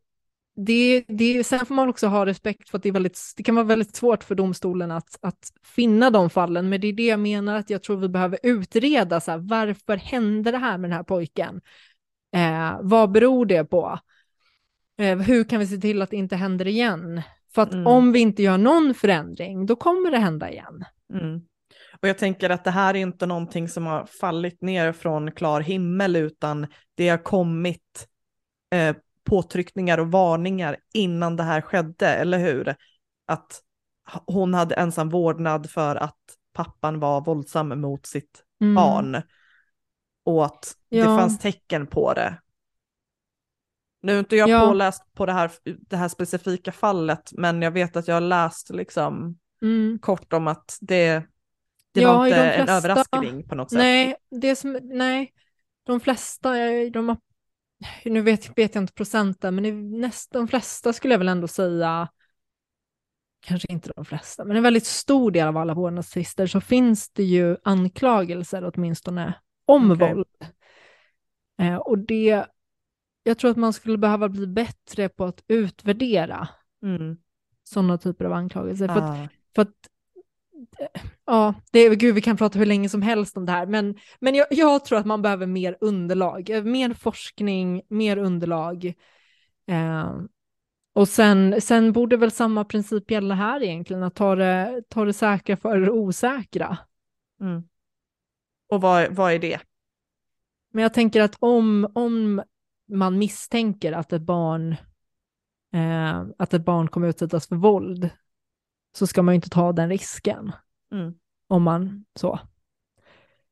det, det, sen får man också ha respekt för att det, är väldigt, det kan vara väldigt svårt för domstolen att, att finna de fallen, men det är det jag menar att jag tror vi behöver utreda, så här, varför hände det här med den här pojken? Eh, vad beror det på? Eh, hur kan vi se till att det inte händer igen? För att Mm. om vi inte gör någon förändring, då kommer det hända igen. Mm. Och jag tänker att det här är inte någonting som har fallit ner från klar himmel, utan det har kommit eh, påtryckningar och varningar innan det här skedde, eller hur? Att hon hade ensam vårdnad för att pappan var våldsam mot sitt Mm. barn. Och att det Ja. fanns tecken på det. Nu är inte jag Ja. påläst på det här, det här specifika fallet, men jag vet att jag har läst liksom Mm. kort om att det, det Ja, var inte de en flesta- överraskning på något sätt. Nej, det som, nej, de flesta, de nu vet, vet jag inte procenten, men i näst, de flesta skulle jag väl ändå säga, kanske inte de flesta, men en väldigt stor del av alla vårdnadstvister så finns det ju anklagelser åtminstone om Okej. våld. Eh, och det, jag tror att man skulle behöva bli bättre på att utvärdera Mm. sådana typer av anklagelser. För att Ah. för att, ja, det är, gud vi kan prata hur länge som helst om det här, men, men jag, jag tror att man behöver mer underlag, eh, mer forskning, mer underlag. Eh, och sen, sen borde väl samma princip gälla här egentligen, att ta det, ta det säkra för det osäkra. Mm. Och vad, vad är det? Men jag tänker att om, om man misstänker att ett barn eh, att ett barn kommer utsättas för våld så ska man ju inte ta den risken. Mm. om man så.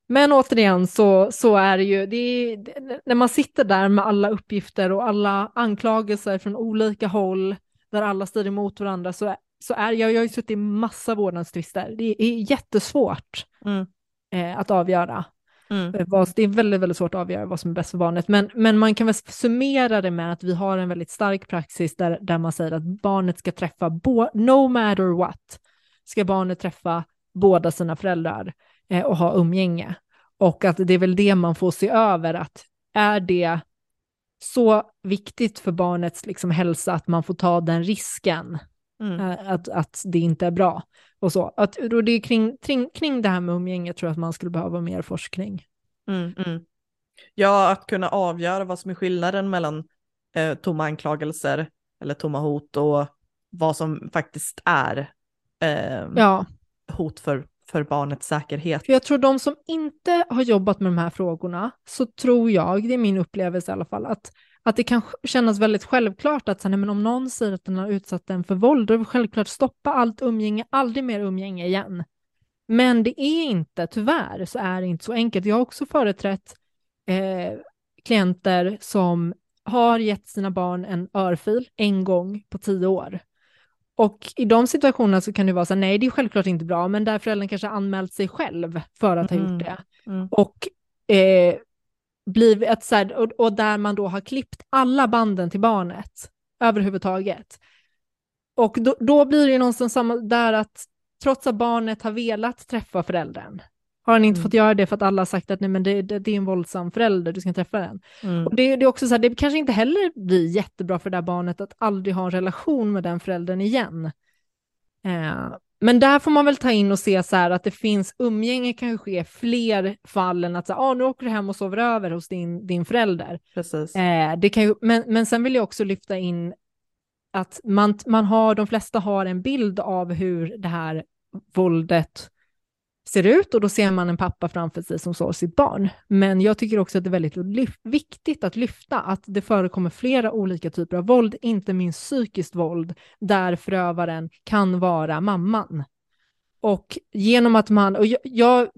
Men återigen så, så är det ju, det är, när man sitter där med alla uppgifter och alla anklagelser från olika håll, där alla strider emot varandra, så, så är jag, jag har ju suttit i massa vårdnadstvister. Det är jättesvårt Mm. eh, att avgöra. Mm. Eh, det är väldigt, väldigt svårt att avgöra vad som är bäst för barnet. Men, men man kan väl summera det med att vi har en väldigt stark praxis där, där man säger att barnet ska träffa, bo, no matter what, ska barnet träffa båda sina föräldrar eh, och ha umgänge. Och att det är väl det man får se över, att är det så viktigt för barnets liksom, hälsa att man får ta den risken Mm. eh, att, att det inte är bra. Och så. Att, och det är kring, kring, kring det här med umgänge tror jag att man skulle behöva mer forskning. Mm. Mm. Ja, att kunna avgöra vad som är skillnaden mellan eh, tomma anklagelser eller tomma hot och vad som faktiskt är eh, Ja, hot för, för barnets säkerhet. för jag tror de som inte har jobbat med de här frågorna, så tror jag, det är min upplevelse i alla fall, att, att det kan kännas väldigt självklart att så, nej, men om någon säger att den har utsatt den för våld, då är det självklart stoppa allt umgänge, aldrig mer umgänge igen. Men det är inte, tyvärr, så är det inte så enkelt. Jag har också företrätt eh, klienter som har gett sina barn en örfil en gång på tio år. Och i de situationerna så kan det vara så här, nej det är självklart inte bra, men där föräldern kanske anmält sig själv för att ha Mm. gjort det. Mm. Och, eh, blivit ett, så här, och, och där man då har klippt alla banden till barnet överhuvudtaget. Och då, då blir det ju någonstans samma där att trots att barnet har velat träffa föräldern har han inte Mm. fått göra det för att alla har sagt att nej, men det, det, det är en våldsam förälder, du ska träffa den. Mm. Och det, det är också så här, det kanske inte heller blir jättebra för det där barnet att aldrig ha en relation med den föräldern igen. Eh, men där får man väl ta in och se så här att det finns umgänge kan ske fler fall än att säga, ah, nu åker du hem och sover över hos din, din förälder. Precis. Eh, det kan ju, men, men sen vill jag också lyfta in att man, man har, de flesta har en bild av hur det här våldet ser ut och då ser man en pappa framför sig som slår sitt barn. Men jag tycker också att det är väldigt viktigt att lyfta att det förekommer flera olika typer av våld, inte minst psykiskt våld, där förövaren kan vara mamman. Och genom att man, och jag, jag,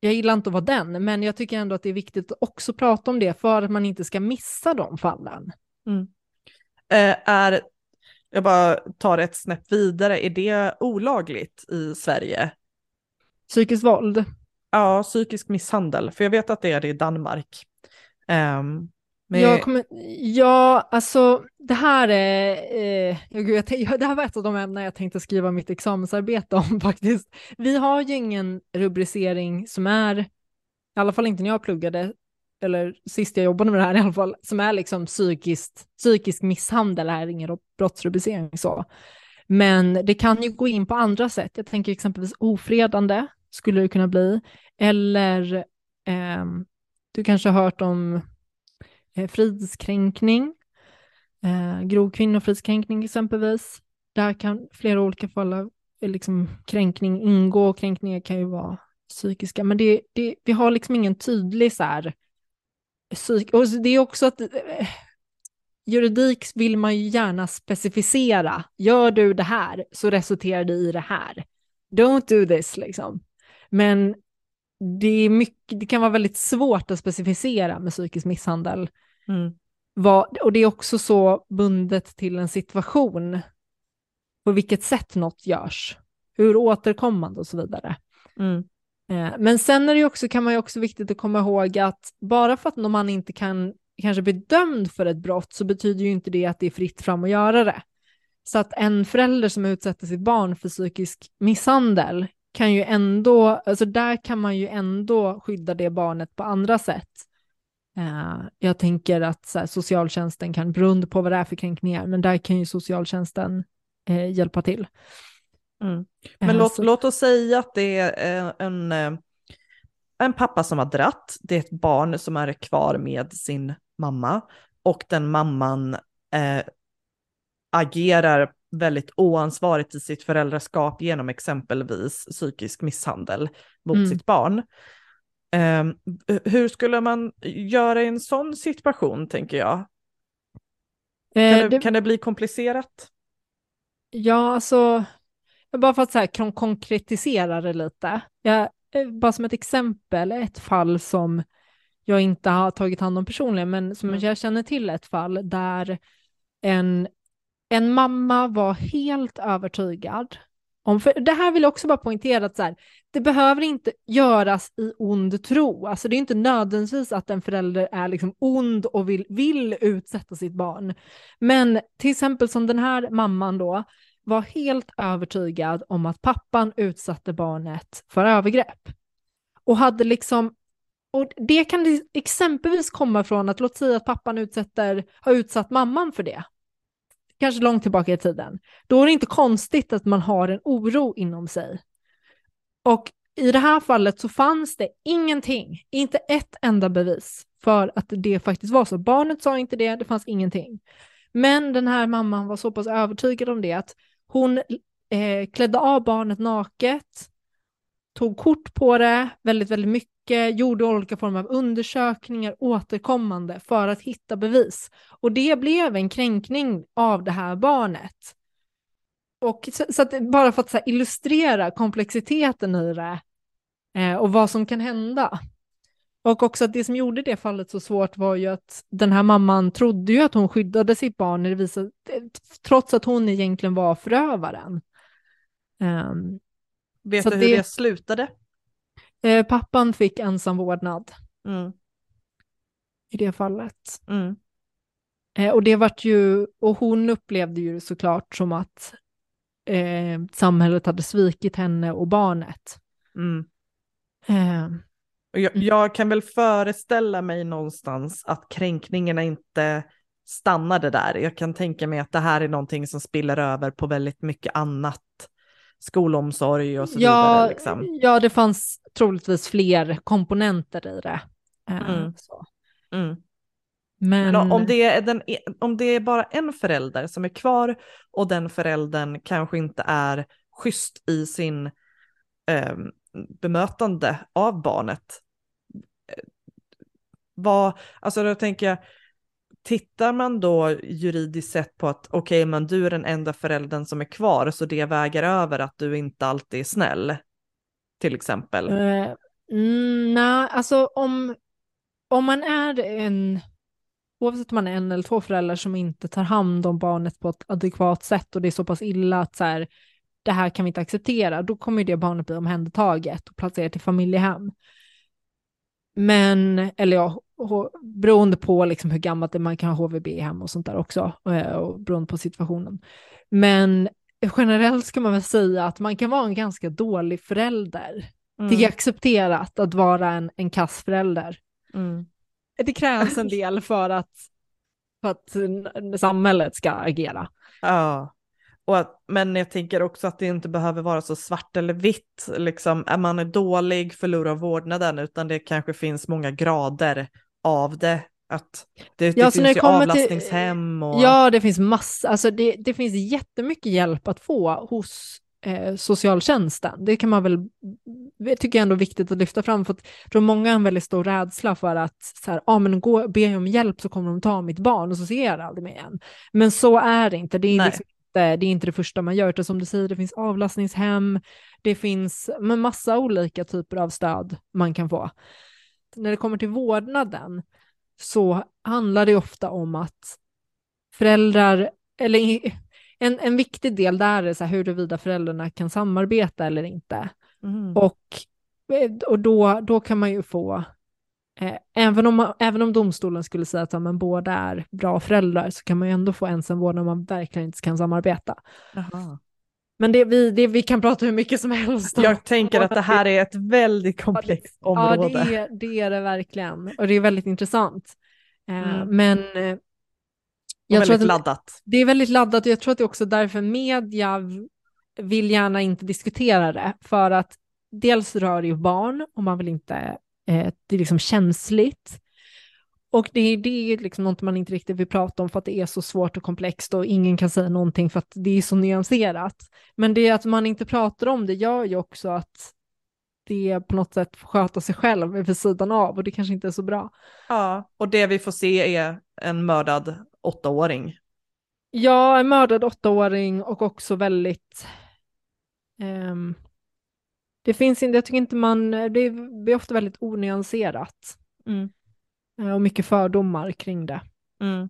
jag gillar inte att vara den, men jag tycker ändå att det är viktigt att också prata om det för att man inte ska missa de fallen. Mm. Eh, är, jag bara tar ett snäpp vidare, är det olagligt i Sverige? Psykiskt våld. Ja, psykisk misshandel, för jag vet att det är det i Danmark. Ehm, men Jag kommer, ja, alltså det här är, eh, jag, gud, jag, det här var ett av de ämnen jag tänkte skriva mitt examensarbete om faktiskt. Vi har ju ingen rubricering som är, i alla fall inte när jag pluggade, eller sist jag jobbade med det här i alla fall, som är liksom psykiskt, psykisk misshandel, är ingen brottsrubricering så. Men det kan ju gå in på andra sätt. Jag tänker exempelvis ofredande skulle det kunna bli, eller eh, du kanske har hört om eh, fridskränkning. Eh, grov kvinnofridskränkning exempelvis. Där kan flera olika fall av eh, liksom, kränkning ingå. Kränkningar kan ju vara psykiska, men det, det, vi har liksom ingen tydlig så här, eh, psyk och det är också att eh, juridik vill man ju gärna specificera. Gör du det här så resulterar det i det här. Don't do this liksom. Men det, är mycket, det kan vara väldigt svårt att specificera med psykisk misshandel. Mm. Vad, och det är också så bundet till en situation, på vilket sätt något görs, hur återkommande och så vidare. Mm. Eh, men sen är det också, kan man ju också viktigt att komma ihåg att bara för att man inte kan kanske bli dömd för ett brott så betyder ju inte det att det är fritt fram att göra det. Så att en förälder som utsätter sitt barn för psykisk misshandel kan ju ändå, alltså där kan man ju ändå skydda det barnet på andra sätt. Uh, jag tänker att så här, socialtjänsten kan, beroende på vad det är för kränkningar, men där kan ju socialtjänsten uh, hjälpa till. Mm. Men uh, låt, låt oss säga att det är en, en pappa som har dratt, det är ett barn som är kvar med sin mamma och den mamman agerar väldigt oansvarigt i sitt föräldraskap genom exempelvis psykisk misshandel mot mm. sitt barn. Um, hur skulle man göra i en sån situation, tänker jag? Eh, kan, det, det, kan det bli komplicerat? Ja, alltså, bara för att så här, konkretisera det lite. Jag, eh, bara som ett exempel, ett fall som jag inte har tagit hand om personligen, men som mm. jag känner till ett fall där en en mamma var helt övertygad om, för det här vill jag också bara poängtera att så här, det behöver inte göras i ond tro. Alltså det är inte nödvändigtvis att en förälder är liksom ond och vill, vill utsätta sitt barn. Men till exempel som den här mamman då var helt övertygad om att pappan utsatte barnet för övergrepp. Och hade liksom och det kan exempelvis komma från att låt säga att pappan utsätter, har utsatt mamman för det kanske långt tillbaka i tiden, då är det inte konstigt att man har en oro inom sig. Och i det här fallet så fanns det ingenting, inte ett enda bevis för att det faktiskt var så. Barnet sa inte det, det fanns ingenting. Men den här mamman var så pass övertygad om det att hon eh, klädde av barnet naket, tog kort på det väldigt, väldigt mycket, gjorde olika former av undersökningar återkommande för att hitta bevis. Och det blev en kränkning av det här barnet. Och så, så att, bara för att här, illustrera komplexiteten i det eh, och vad som kan hända. Och också att det som gjorde det fallet så svårt var ju att den här mamman trodde ju att hon skyddade sitt barn när det visade, trots att hon egentligen var förövaren. Um, Vet du hur det, det slutade? Eh, pappan fick ensam vårdnad. Mm. I det fallet. Mm. Eh, och det vart ju, och hon upplevde ju såklart som att eh, samhället hade svikit henne och barnet. Mm. Eh, jag, jag, kan väl föreställa mig någonstans att kränkningarna inte stannade där. Jag kan tänka mig att det här är någonting som spiller över på väldigt mycket annat skolomsorg och så ja, vidare. Liksom. Ja, det fanns troligtvis fler komponenter i det. Eh, mm. Mm. Men, Men, om, det är den, om det är bara en förälder som är kvar och den föräldern kanske inte är schysst i sin eh, bemötande av barnet. Eh, vad, alltså då tänker jag, tittar man då juridiskt sett på att okej, okay, men du är den enda föräldern som är kvar, så det väger över att du inte alltid är snäll, till exempel? Uh, Nej, alltså om, om man är en, oavsett om man är en eller två föräldrar som inte tar hand om barnet på ett adekvat sätt och det är så pass illa att så här, det här kan vi inte acceptera, då kommer det barnet bli omhändertaget och placerat i familjehem. Men, eller ja, beroende på liksom hur gammalt det är, man kan ha HVB hem och sånt där också, eh, och beroende på situationen. Men generellt ska man väl säga att man kan vara en ganska dålig förälder. Mm. Det är accepterat att vara en, en kass förälder. Mm. Det krävs en del för att, för att samhället ska agera. Ja. Och att, men jag tänker också att det inte behöver vara så svart eller vitt, liksom, är man dålig, förlorar vårdnaden, utan det kanske finns många grader av det Att det, Ja, det finns det kommer till- avlastningshem och... Ja, det finns massa, alltså det, det finns jättemycket hjälp att få hos eh, socialtjänsten. Det kan man väl, det tycker jag ändå är viktigt att lyfta fram, för att jag tror många har en väldigt stor rädsla för att så här, ah, men gå, be jag om hjälp så kommer de ta mitt barn och så ser jag det aldrig mer igen. Men så är det inte, det är, liksom inte, det är inte det första man gör, utan som du säger, det finns avlastningshem, det finns men massa olika typer av stöd man kan få. När det kommer till vårdnaden så handlar det ofta om att föräldrar, eller en, en viktig del där är så här huruvida föräldrarna kan samarbeta eller inte. Mm. Och, eh, och då, då kan man ju få, eh, även, om även om domstolen skulle säga att ja, men båda är bra föräldrar så kan man ju ändå få ensamvård om man verkligen inte kan samarbeta. Jaha. Men det, vi, det, vi kan prata hur mycket som helst om. Jag tänker att det här är ett väldigt komplext Ja, område. det är, det är det verkligen. Och det är väldigt intressant. Eh, Mm. Men eh, jag tror väldigt att laddat. det är väldigt laddat och jag tror att det är också därför media vill gärna inte diskutera det. För att dels rör det ju barn och man vill inte, eh, det är liksom känsligt. Och det, är- det är liksom något man inte riktigt vill prata om för att det är så svårt och komplext och ingen kan säga någonting för att det är så nyanserat. Men det att man inte pratar om det gör ju också att det på något sätt sköta sig själv vid sidan av och det kanske inte är så bra. Ja, och det vi får se är en mördad åttaåring. Ja, en mördad åttaåring och också väldigt... ehm, det finns inte, jag tycker inte man, det är ofta väldigt onyanserat Mm. Eh, och mycket fördomar kring det. Mm.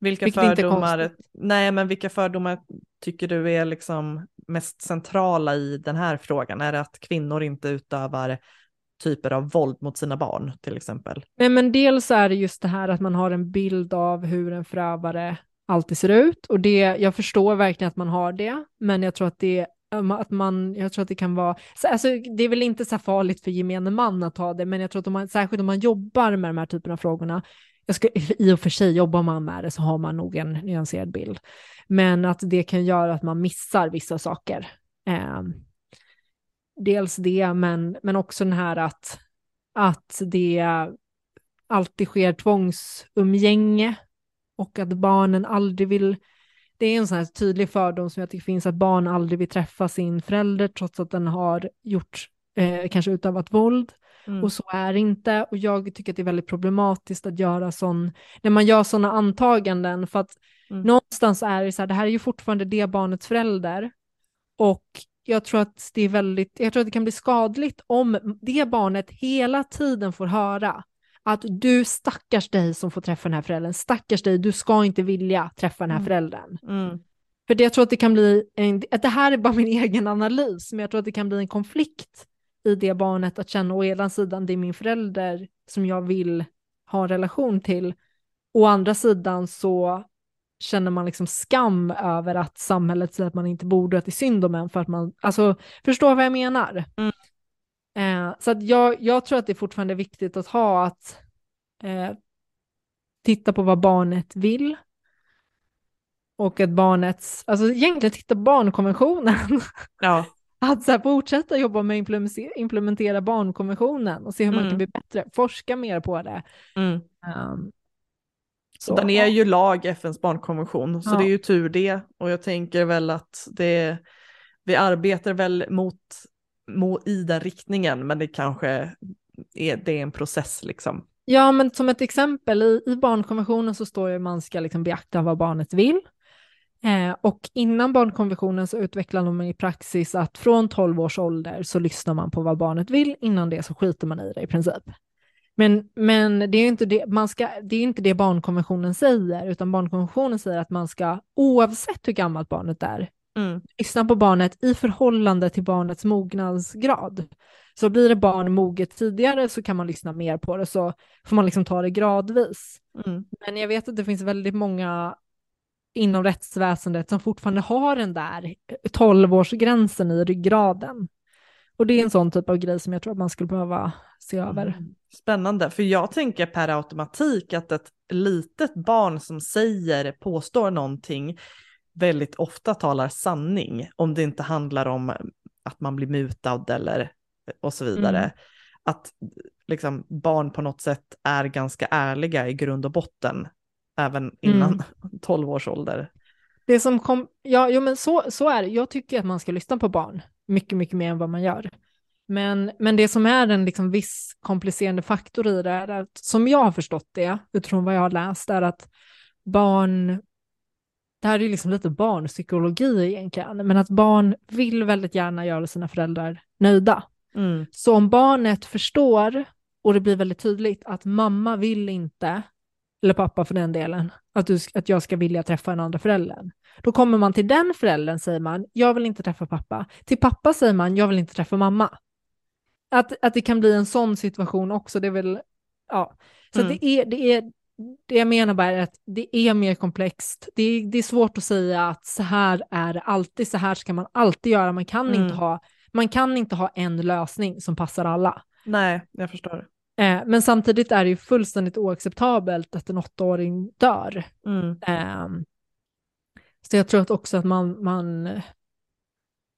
Vilka Vilket fördomar, nej men vilka fördomar tycker du är liksom mest centrala i den här frågan? Är det att kvinnor inte utövar typer av våld mot sina barn till exempel? Nej, men dels är det just det här att man har en bild av hur en förövare alltid ser ut och det, jag förstår verkligen att man har det, men jag tror att det att man, jag tror att det kan vara, alltså det är väl inte så farligt för gemene man att ha det, men jag tror att om man, särskilt om man jobbar med de här typerna av frågorna, jag ska, i och för sig jobbar man med det så har man nog en nyanserad bild, men att det kan göra att man missar vissa saker. Eh, dels det, men, men också den här att, att det alltid sker tvångsumgänge och att barnen aldrig vill det är en sån här tydlig fördom som jag tycker finns att barn aldrig vill träffa sin förälder trots att den har gjort, eh, kanske utövat våld. Mm. Och så är det inte. Och jag tycker att det är väldigt problematiskt att göra sån, när man gör sådana antaganden, för att Mm. någonstans är det så här, det här är ju fortfarande det barnets förälder. Och jag tror att det är väldigt, jag tror att det kan bli skadligt om det barnet hela tiden får höra att du stackars dig som får träffa den här föräldern, stackars dig, du ska inte vilja träffa den här Mm. föräldern. Mm. För det, jag tror att det kan bli, en, att det här är bara min egen analys, men jag tror att det kan bli en konflikt i det barnet att känna å ena sidan det är min förälder som jag vill ha en relation till, å andra sidan så känner man liksom skam över att samhället säger att man inte borde, att det är synd om en för att man, alltså förstår vad jag menar? Mm. Eh, så att jag, jag tror att det är fortfarande viktigt att ha att eh, titta på vad barnet vill och att barnets, alltså egentligen titta på barnkonventionen, Ja, att så här, fortsätta jobba med att implementera, barnkonventionen och se hur man Mm. kan bli bättre, forska mer på det. mm. Um, Så den är ju lag, FNs barnkonvention, så Ja. det är ju tur det. Och jag tänker väl att det, vi arbetar väl mot, må i den riktningen, men det kanske är, det är en process liksom. Ja, men som ett exempel, i, i barnkonventionen så står det att man ska liksom beakta vad barnet vill. Eh, och innan barnkonventionen så utvecklar man i praxis att från 12 års ålder så lyssnar man på vad barnet vill, innan det så skiter man i det i princip. Men, men det är inte det, man ska, det är inte det barnkonventionen säger, utan barnkonventionen säger att man ska, oavsett hur gammalt barnet är, Mm. lyssna på barnet i förhållande till barnets mognadsgrad. Så blir det barn moget tidigare så kan man lyssna mer på det, så får man liksom ta det gradvis. Mm. Men jag vet att det finns väldigt många inom rättsväsendet som fortfarande har den där 12-årsgränsen i ryggraden. Och det är en sån typ av grej som jag tror att man skulle behöva se över. Mm. Spännande, för jag tänker per automatik att ett litet barn som säger, påstår någonting, väldigt ofta talar sanning, om det inte handlar om att man blir mutad eller och så vidare. Mm. att liksom, barn på något sätt är ganska ärliga i grund och botten, även innan mm. 12 års ålder. Det som kom, ja, jo, men så, så är det. Jag tycker att man ska lyssna på barn mycket, mycket mer än vad man gör. Men, men det som är en liksom viss komplicerande faktor i det är att, som jag har förstått det, utifrån vad jag har läst, är att barn, det här är liksom lite barnpsykologi egentligen, men att barn vill väldigt gärna göra sina föräldrar nöjda. Mm. Så om barnet förstår, och det blir väldigt tydligt, att mamma vill inte, eller pappa för den delen, att, du, att jag ska vilja träffa den andra föräldern. Då kommer man till den föräldern säger man, jag vill inte träffa pappa. Till pappa säger man, jag vill inte träffa mamma. Att, att det kan bli en sån situation också, det är väl, ja. Så mm. det, är, det, är, det jag menar bara är att det är mer komplext. Det är, det är svårt att säga att så här är det alltid, så här ska man alltid göra. Man kan, mm. inte, ha, man kan inte ha en lösning som passar alla. Nej, jag förstår. Eh, men samtidigt är det ju fullständigt oacceptabelt att en åttaåring dör. Mm. Eh, så jag tror att också att man, man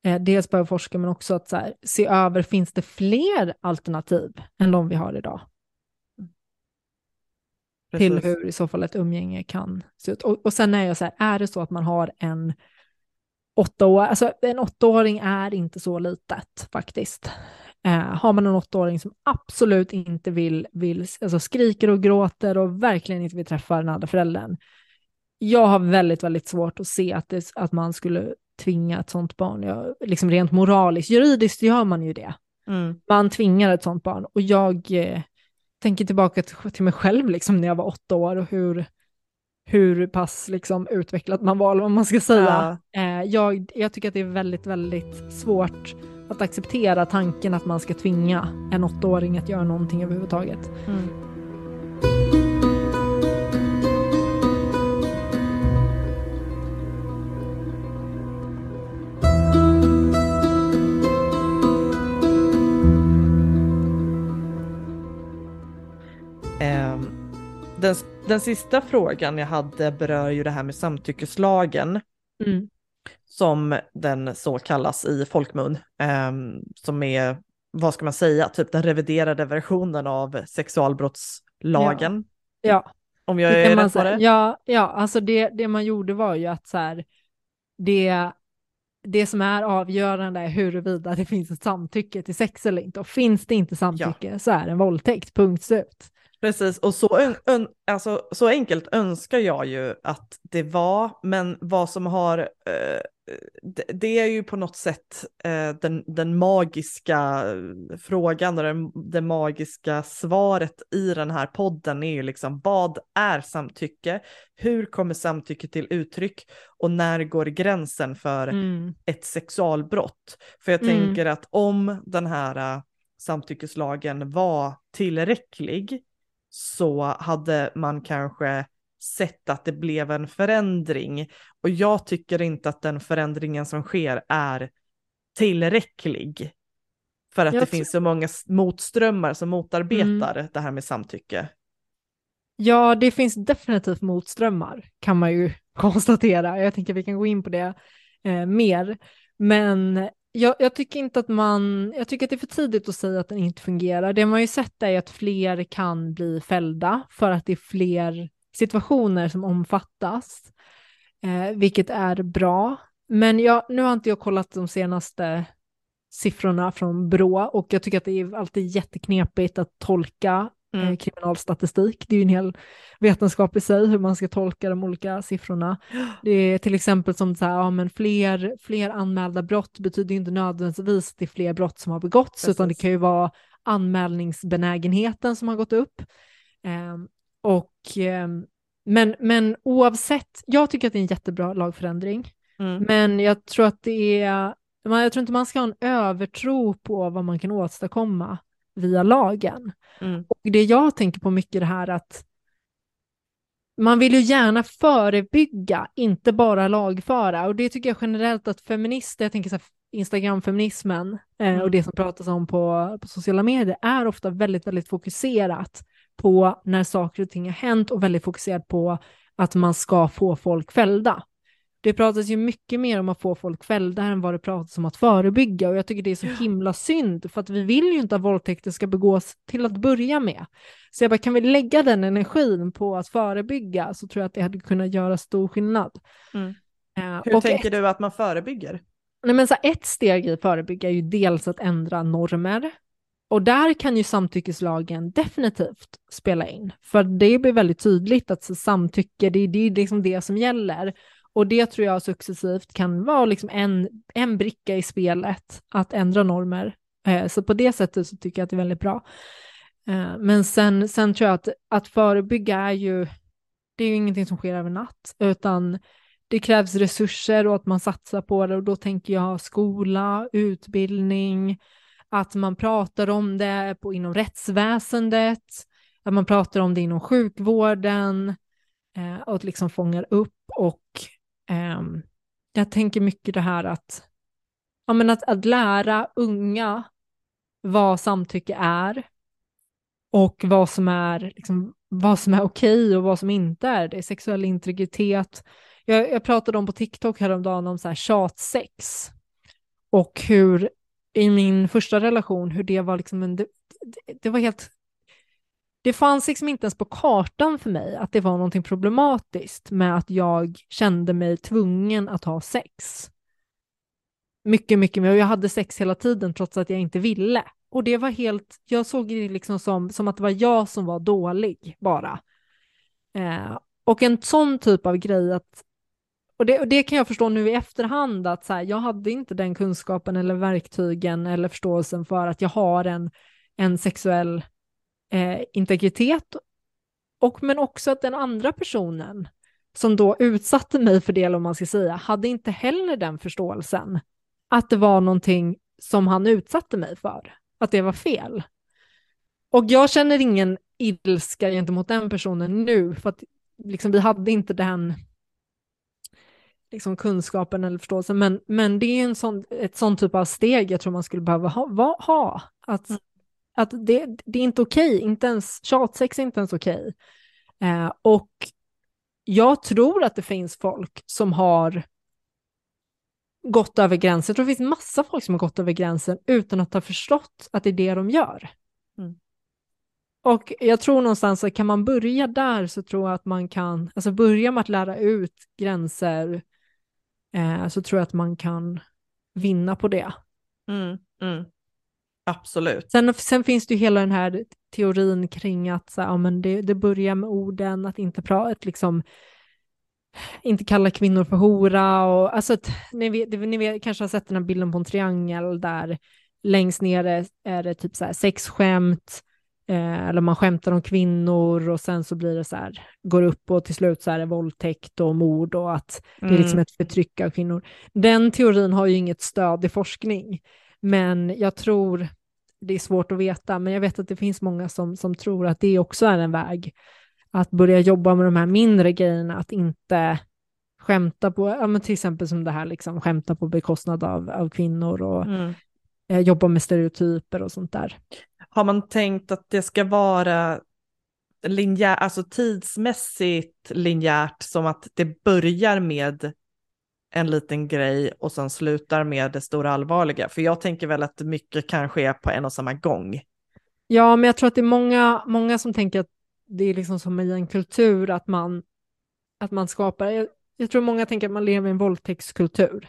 eh, dels behöver forska men också att här, se över, finns det fler alternativ än de vi har idag? Precis. Till hur i så fall ett umgänge kan se ut. Och, och sen är jag så här, är det så att man har en åttaåring, alltså en åttaåring är inte så litet faktiskt. Eh, har man en åttaåring som absolut inte vill, vill alltså skriker och gråter och verkligen inte vill träffa den andra föräldern. Jag har väldigt, väldigt svårt att se att, det, att man skulle tvinga ett sånt barn. Jag, liksom rent moraliskt, juridiskt gör man ju det. Mm. Man tvingar ett sånt barn. Och jag eh, tänker tillbaka till, mig själv liksom, när jag var åtta år och hur, hur pass liksom, utvecklat man var, eller vad man ska säga. Ja. Eh, jag, jag tycker att det är väldigt, väldigt svårt att acceptera tanken att man ska tvinga en åttaåring att göra någonting överhuvudtaget. Mm. Den, sista frågan jag hade berör ju det här med samtyckeslagen. Mm som den så kallas i folkmun, eh, som är, vad ska man säga, typ den reviderade versionen av sexualbrottslagen. Ja. ja. Om jag är rätt på det? Ja, ja, alltså det, det man gjorde var ju att så här, det, det som är avgörande är huruvida det finns ett samtycke till sex eller inte. Och finns det inte samtycke ja. så är det en våldtäkt, punkt slut. Precis, och så, alltså, så enkelt önskar jag ju att det var, men vad som har, eh, det, det, är ju på något sätt eh, den, den magiska frågan och den, det magiska svaret i den här podden är ju liksom vad är samtycke? Hur kommer samtycke till uttryck? Och när går gränsen för mm. ett sexualbrott? För jag mm. tänker att om den här uh, samtyckeslagen var tillräcklig så hade man kanske sett att det blev en förändring. Och jag tycker inte att den förändringen som sker är tillräcklig. För att jag det finns så många motströmmar som motarbetar mm. det här med samtycke. Ja, det finns definitivt motströmmar kan man ju konstatera. Jag tänker att vi kan gå in på det eh, mer. Men jag, jag, tycker inte att man, jag tycker att det är för tidigt att säga att den inte fungerar. Det man ju sett är att fler kan bli fällda för att det är fler situationer som omfattas, eh, vilket är bra. Men jag, nu har inte jag kollat de senaste siffrorna från Brå och jag tycker att det är alltid jätteknepigt att tolka mm. eh, kriminalstatistik. Det är ju en hel vetenskap i sig hur man ska tolka de olika siffrorna. Det är till exempel som så här, ja, men fler, fler anmälda brott betyder inte nödvändigtvis att det är fler brott som har begåtts, Precis. utan det kan ju vara anmälningsbenägenheten som har gått upp. Eh, och, eh, men, men oavsett, jag tycker att det är en jättebra lagförändring, mm. men jag tror att det är jag tror inte man ska ha en övertro på vad man kan åstadkomma via lagen. Mm. Och det jag tänker på mycket det här att man vill ju gärna förebygga, inte bara lagföra. Och det tycker jag generellt att feminister, jag tänker så här, Instagram-feminismen eh, mm. och det som pratas om på, på sociala medier är ofta väldigt, väldigt fokuserat på när saker och ting har hänt och väldigt fokuserat på att man ska få folk fällda. Det pratas ju mycket mer om att få folk fällda än vad det pratas om att förebygga och jag tycker det är så himla synd för att vi vill ju inte att våldtäkter ska begås till att börja med. Så jag bara, kan vi lägga den energin på att förebygga så tror jag att det hade kunnat göra stor skillnad. Mm. Uh, Hur tänker ett, du att man förebygger? Nej, men så ett steg i att förebygga är ju dels att ändra normer. Och där kan ju samtyckeslagen definitivt spela in, för det blir väldigt tydligt att samtycke, det, det är liksom det som gäller. Och det tror jag successivt kan vara liksom en, en bricka i spelet, att ändra normer. Eh, så på det sättet så tycker jag att det är väldigt bra. Eh, men sen, sen tror jag att, att förebygga är ju, det är ju ingenting som sker över natt, utan det krävs resurser och att man satsar på det och då tänker jag skola, utbildning, att man pratar om det på, inom rättsväsendet, att man pratar om det inom sjukvården eh, och att liksom fångar upp och Um, jag tänker mycket det här att, ja, men att, att lära unga vad samtycke är och vad som är, liksom, vad som är okej och vad som inte är det. Sexuell integritet. Jag, jag pratade om på TikTok häromdagen om så här tjatsex och hur i min första relation, hur det var liksom en, det, det var helt det fanns liksom inte ens på kartan för mig att det var någonting problematiskt med att jag kände mig tvungen att ha sex. Mycket, mycket mer. Och jag hade sex hela tiden trots att jag inte ville. Och det var helt, jag såg det liksom som, som att det var jag som var dålig bara. Eh, och en sån typ av grej att, och det, och det kan jag förstå nu i efterhand att så här, jag hade inte den kunskapen eller verktygen eller förståelsen för att jag har en, en sexuell eh, integritet och men också att den andra personen som då utsatte mig för det, om man ska säga, hade inte heller den förståelsen att det var någonting som han utsatte mig för, att det var fel. Och jag känner ingen ilska gentemot den personen nu, för att liksom, vi hade inte den liksom, kunskapen eller förståelsen, men, men det är en sån, ett sånt typ av steg jag tror man skulle behöva ha, ha att mm att det, det är inte okej, inte ens tjatsex är inte ens okej. Eh, och jag tror att det finns folk som har gått över gränsen. Jag tror det finns massa folk som har gått över gränsen utan att ha förstått att det är det de gör. Mm. Och jag tror någonstans att kan man börja där så tror jag att man kan, alltså börja med att lära ut gränser eh, så tror jag att man kan vinna på det. Mm, mm. Absolut. Sen, sen finns det ju hela den här teorin kring att så, ja, men det, det börjar med orden, att inte prata, liksom, inte kalla kvinnor för hora och alltså, att, ni, vet, ni vet, kanske har sett den här bilden på en triangel där längst ner är, är det typ så här sexskämt, eh, eller man skämtar om kvinnor och sen så blir det så här, går upp och till slut så är det våldtäkt och mord och att mm. det är liksom mm. ett förtryck av kvinnor. Den teorin har ju inget stöd i forskning. Men jag tror, det är svårt att veta, men jag vet att det finns många som, som tror att det också är en väg. Att börja jobba med de här mindre grejerna, att inte skämta på, ja, men till exempel som det här, liksom, skämta på bekostnad av, av kvinnor och mm. eh, jobba med stereotyper och sånt där. Har man tänkt att det ska vara linjär, alltså tidsmässigt linjärt som att det börjar med en liten grej och sen slutar med det stora allvarliga. För jag tänker väl att mycket kan ske på en och samma gång. Ja, men jag tror att det är många, många som tänker att det är liksom som i en kultur att man, att man skapar, jag, jag tror många tänker att man lever i en våldtäktskultur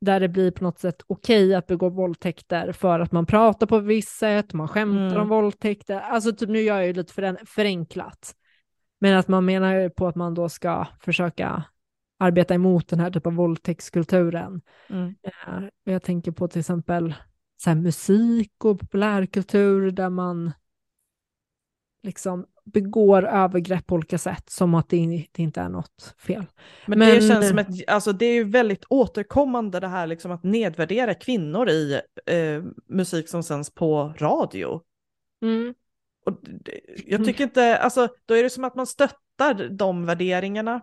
där det blir på något sätt okej okay att begå våldtäkter för att man pratar på ett visst sätt, man skämtar mm. om våldtäkter. Alltså typ nu gör jag ju lite förenklat. Men att man menar på att man då ska försöka arbeta emot den här typen av våldtäktskulturen. Mm. Eh, jag tänker på till exempel så musik och populärkultur där man liksom begår övergrepp på olika sätt som att det, det inte är något fel. Men, Men, det känns som ett, alltså det är ju väldigt återkommande det här liksom att nedvärdera kvinnor i eh, musik som sänds på radio. Mm. Och jag tycker inte, alltså då är det som att man stöttar de värderingarna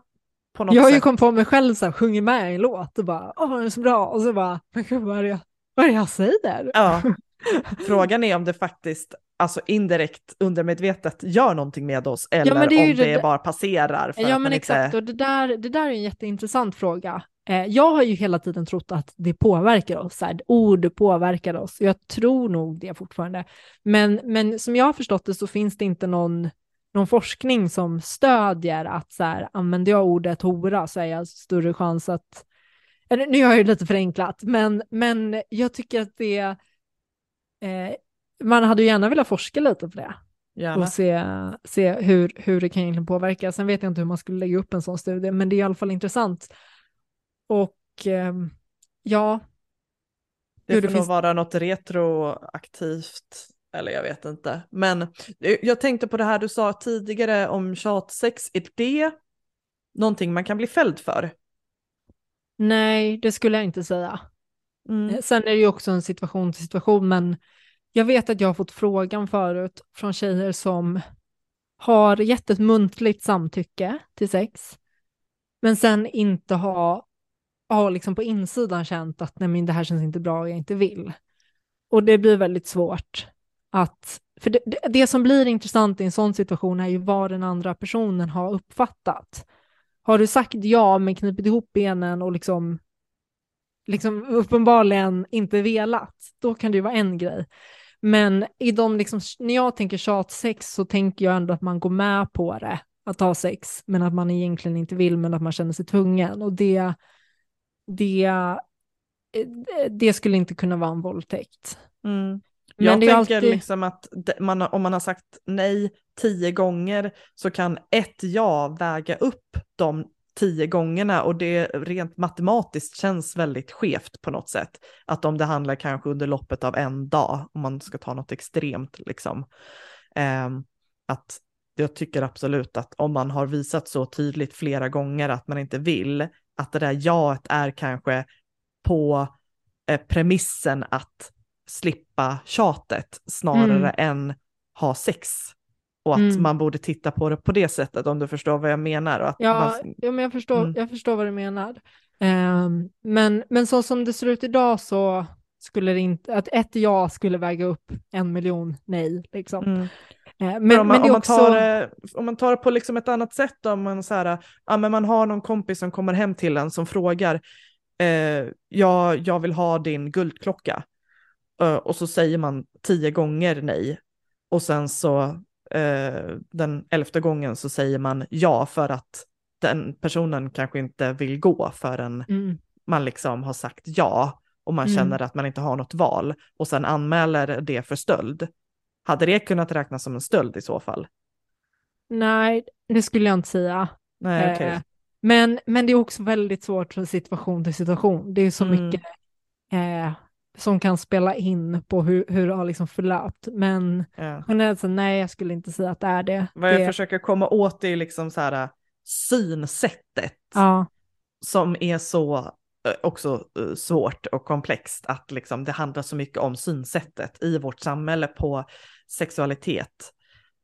på något jag har ju kommit på mig själv så här, sjunger med i en låt och bara, åh den är så bra, och så bara, men gud vad är det jag, vad är det jag säger? Ja. Frågan är om det faktiskt alltså indirekt undermedvetet gör någonting med oss eller Ja, det om det, det- bara passerar. För Ja men exakt, Inte... och det där, det där är en jätteintressant fråga. Eh, jag har ju hela tiden trott att det påverkar oss, så här, ord påverkar oss. Jag tror nog det fortfarande. Men, men som jag har förstått det så finns det inte någon, någon forskning som stödjer att så här, använder jag ordet hora så är jag större chans att... Eller, nu har jag ju lite förenklat, men, men jag tycker att det... Eh, man hade ju gärna velat forska lite på det Gärna. och se, se hur, hur det kan egentligen påverka. Sen vet jag inte hur man skulle lägga upp en sån studie, men det är i alla fall intressant. Och ehm, ja, Det får det nog finns- vara något retroaktivt, eller jag vet inte. Men eh, jag tänkte på det här du sa tidigare om tjatsex, är det någonting man kan bli fälld för? nej, det skulle jag inte säga. Mm. Eh, Sen är det ju också en situation till situation, men jag vet att jag har fått frågan förut från tjejer som har gett ett muntligt samtycke till sex, men sen inte har, har liksom på insidan känt att nej men det här känns inte bra och jag inte vill. Och det blir väldigt svårt att, för det, det, det som blir intressant i en sån situation är ju vad den andra personen har uppfattat. Har du sagt ja men knipit ihop benen och liksom liksom uppenbarligen inte velat, då kan det ju vara en grej. Men i de liksom, när jag tänker tjatsex så tänker jag ändå att man går med på det, att ha sex, men att man egentligen inte vill, men att man känner sig tvungen. Och det, det, eh, det skulle inte kunna vara en våldtäkt. Mm. Jag tänker alltid, liksom att man, om man har sagt nej tio gånger så kan ett ja väga upp de tio gångerna och det rent matematiskt känns väldigt skevt på något sätt. Att om det handlar kanske under loppet av en dag, om man ska ta något extremt liksom. ehm, att jag tycker absolut att om man har visat så tydligt flera gånger att man inte vill, att det där jaet är kanske på eh, premissen att slippa tjatet snarare än ha sex. Och att Mm. man borde titta på det på det sättet om du förstår vad jag menar. Och att Ja, man, ja men jag förstår, Mm. jag förstår vad du menar. Ehm, men, men så som det ser ut idag så skulle det inte, att ett ja skulle väga upp en miljon nej. Liksom. mm. Eh, Men, men, om, man, men om, man tar, det- om man tar det på liksom ett annat sätt, om man, så här, ja, men man har någon kompis som kommer hem till en som frågar, eh, ja, jag vill ha din guldklocka. Eh, och så säger man tio gånger nej. Och sen så eh, den elfte gången så säger man ja för att den personen kanske inte vill gå förrän Mm. man liksom har sagt ja och man Mm. känner att man inte har något val och sen anmäler det för stöld. Hade det kunnat räknas som en stöld i så fall? Nej, det skulle jag inte säga. Nej. Eh, men, men det är också väldigt svårt från situation till situation. Det är så Mm. mycket eh, som kan spela in på hur, hur det har liksom förlöpt. Men Ja. generellt så nej, jag skulle inte säga att det är det. Vad jag det försöker komma åt är liksom så här synsättet ja, som är så eh, också eh, svårt och komplext att liksom det handlar så mycket om synsättet i vårt samhälle på sexualitet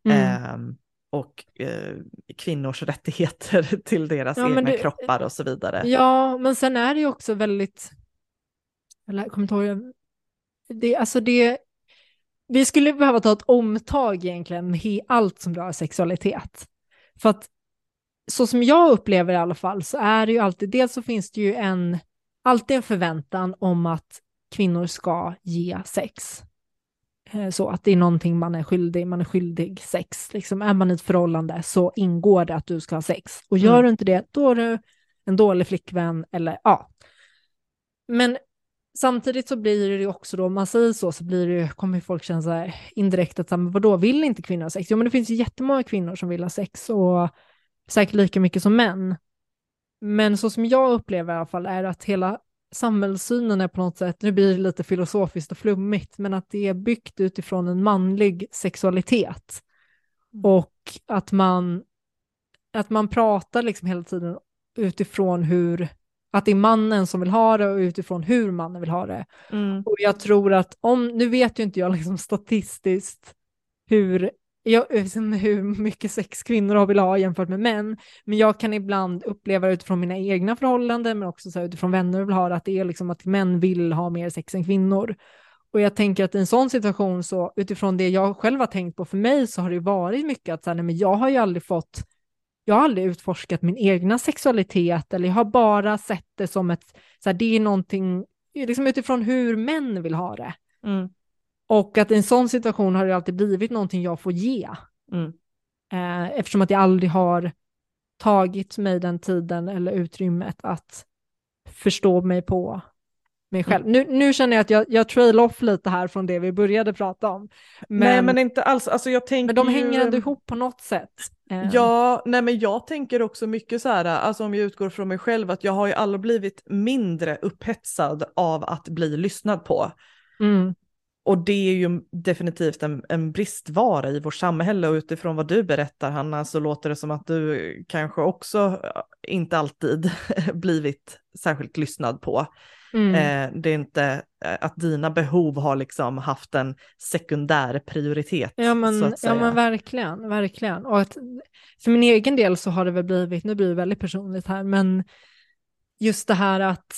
mm. ehm, och eh, kvinnors rättigheter till deras Ja, egna det- kroppar och så vidare. ja, men sen är det ju också väldigt, eller kommer ihåg, det, alltså det, vi skulle behöva ta ett omtag egentligen med allt som rör sexualitet. För att så som jag upplever i alla fall så är det ju alltid, dels så finns det ju en, alltid en förväntan om att kvinnor ska ge sex. Eh, Så att det är någonting man är skyldig, man är skyldig sex. Liksom är man i ett förhållande så ingår det att du ska ha sex. Och gör Mm. du inte det, då är du en dålig flickvän eller ja. Men samtidigt så blir det ju också då, om man säger så, så blir det kommer folk känna så här indirekt att, men vadå, vill inte kvinnor ha sex? Jo, men det finns ju jättemånga kvinnor som vill ha sex och säkert lika mycket som män. Men så som jag upplever i alla fall är att hela samhällssynen är på något sätt, nu blir det lite filosofiskt och flummigt, men att det är byggt utifrån en manlig sexualitet. Och att man, att man pratar liksom hela tiden utifrån hur, att det är mannen som vill ha det och utifrån hur mannen vill ha det. Mm. Och jag tror att om, nu vet ju inte jag liksom statistiskt hur, jag, liksom hur mycket sex kvinnor vill ha jämfört med män, men jag kan ibland uppleva utifrån mina egna förhållanden, men också så utifrån vänner vill ha det, att det är liksom att män vill ha mer sex än kvinnor. Och jag tänker att i en sån situation så utifrån det jag själv har tänkt på för mig så har det varit mycket att så här, nej, men jag har ju aldrig fått, jag har aldrig utforskat min egna sexualitet eller jag har bara sett det som ett, så här, det är någonting, liksom utifrån hur män vill ha det. Mm. Och att i en sån situation har det alltid blivit någonting jag får ge. Mm. Eh, eftersom att jag aldrig har tagit mig den tiden eller utrymmet att förstå mig på mig själv. Nu, nu känner jag att jag, jag trail off lite här från det vi började prata om. Men, nej men inte alls, alltså jag tänker men de ju... hänger ändå ihop på något sätt. Eh, Ja, nej men jag tänker också mycket så här, alltså om jag utgår från mig själv, att jag har ju aldrig blivit mindre upphetsad av att bli lyssnad på. mm, Och det är ju definitivt en, en bristvara i vårt samhälle och utifrån vad du berättar Hanna så låter det som att du kanske också eh, inte alltid blivit särskilt lyssnad på. Mm. Eh, det är inte eh, att dina behov har liksom haft en sekundär prioritet. Ja men, ja men verkligen, verkligen. Och att, för min egen del så har det väl blivit, nu blir det väldigt personligt här, men just det här att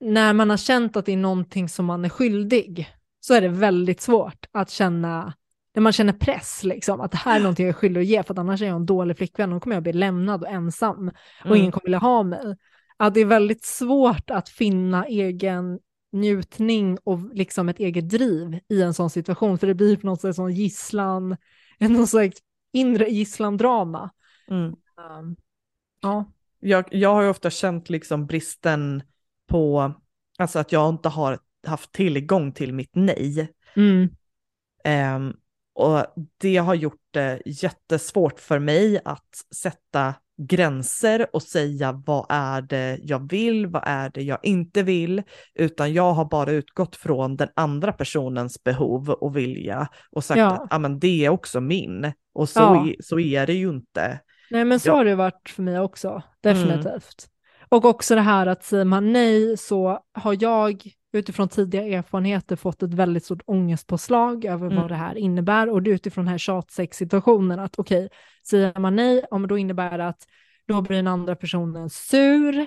när man har känt att det är någonting som man är skyldig så är det väldigt svårt att känna, när man känner press liksom, att det här är någonting jag är skyldig att ge för att annars är jag en dålig flickvän då kommer jag bli lämnad och ensam och Mm. ingen kommer vilja ha mig. Att det är väldigt svårt att finna egen njutning och liksom ett eget driv i en sån situation, för det blir på något sätt som gisslan, någon slags inre gisslandrama. Mm. Um, ja. jag, jag har ju ofta känt liksom bristen på, alltså att jag inte har haft tillgång till mitt nej. Mm. Ehm, och det har gjort det jättesvårt för mig att sätta gränser och säga vad är det jag vill, vad är det jag inte vill, utan jag har bara utgått från den andra personens behov och vilja och sagt Ja. att ah, men det är också min. Och så, Ja. så är det ju inte. Nej men så Ja. har det varit för mig också, definitivt. Och också det här att säger man nej så har jag utifrån tidiga erfarenheter fått ett väldigt stort ångestpåslag över Mm. vad det här innebär och det är utifrån den här tjatsex-situationen att okej, säger man nej, ja, men då innebär det att då blir den andra personen sur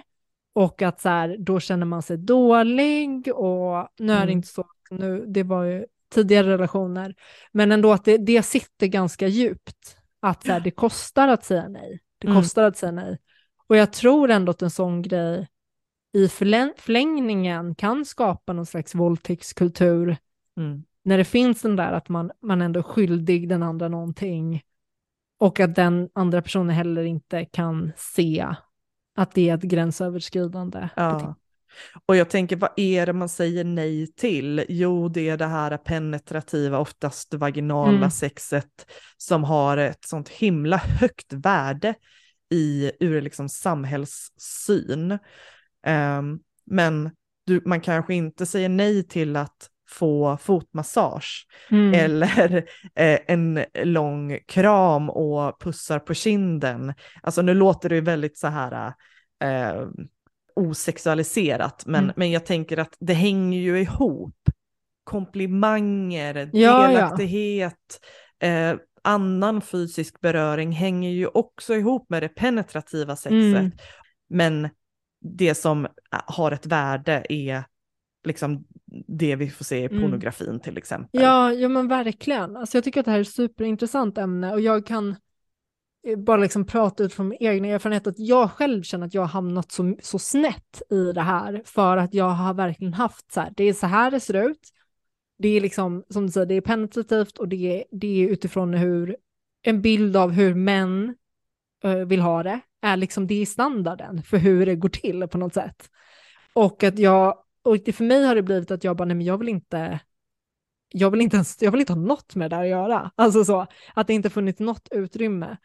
och att så här, då känner man sig dålig och nu är det Mm. inte så, nu, det var ju tidigare relationer, men ändå att det, det sitter ganska djupt. Att så här, det kostar att säga nej. Det Mm. kostar att säga nej. Och jag tror ändå att en sån grej i förläng- förlängningen kan skapa någon slags våldtäktskultur Mm. när det finns den där att man, man ändå är skyldig den andra någonting och att den andra personen heller inte kan se att det är ett gränsöverskridande. Ja. Och jag tänker, vad är det man säger nej till? Jo, det är det här penetrativa, oftast vaginala Mm. sexet som har ett sånt himla högt värde i, ur liksom samhällssyn. Ehm, men du, man kanske inte säger nej till att få fotmassage Mm. eller eh, en lång kram och pussar på kinden. Alltså nu låter det ju väldigt så här eh, osexualiserat, men, Mm. men jag tänker att det hänger ju ihop. Komplimanger, Ja, ja. delaktighet, Eh, annan fysisk beröring hänger ju också ihop med det penetrativa sexet. Mm. Men det som har ett värde är liksom det vi får se i Mm. pornografin till exempel. Ja, ja men verkligen. Alltså jag tycker att det här är ett superintressant ämne och jag kan eh, bara liksom prata utifrån min egna erfarenhet att jag själv känner att jag har hamnat så, så snett i det här för att jag har verkligen haft så här, det är så här det ser ut. Det är liksom, som du säger, det är penetrativt och det är, det är utifrån hur, en bild av hur män vill ha det, är liksom det standarden för hur det går till på något sätt. Och att jag, och för mig har det blivit att jag bara, nej men jag vill inte, jag vill inte ens, jag vill inte ha något med det där att göra. Alltså så, att det inte funnits något utrymme.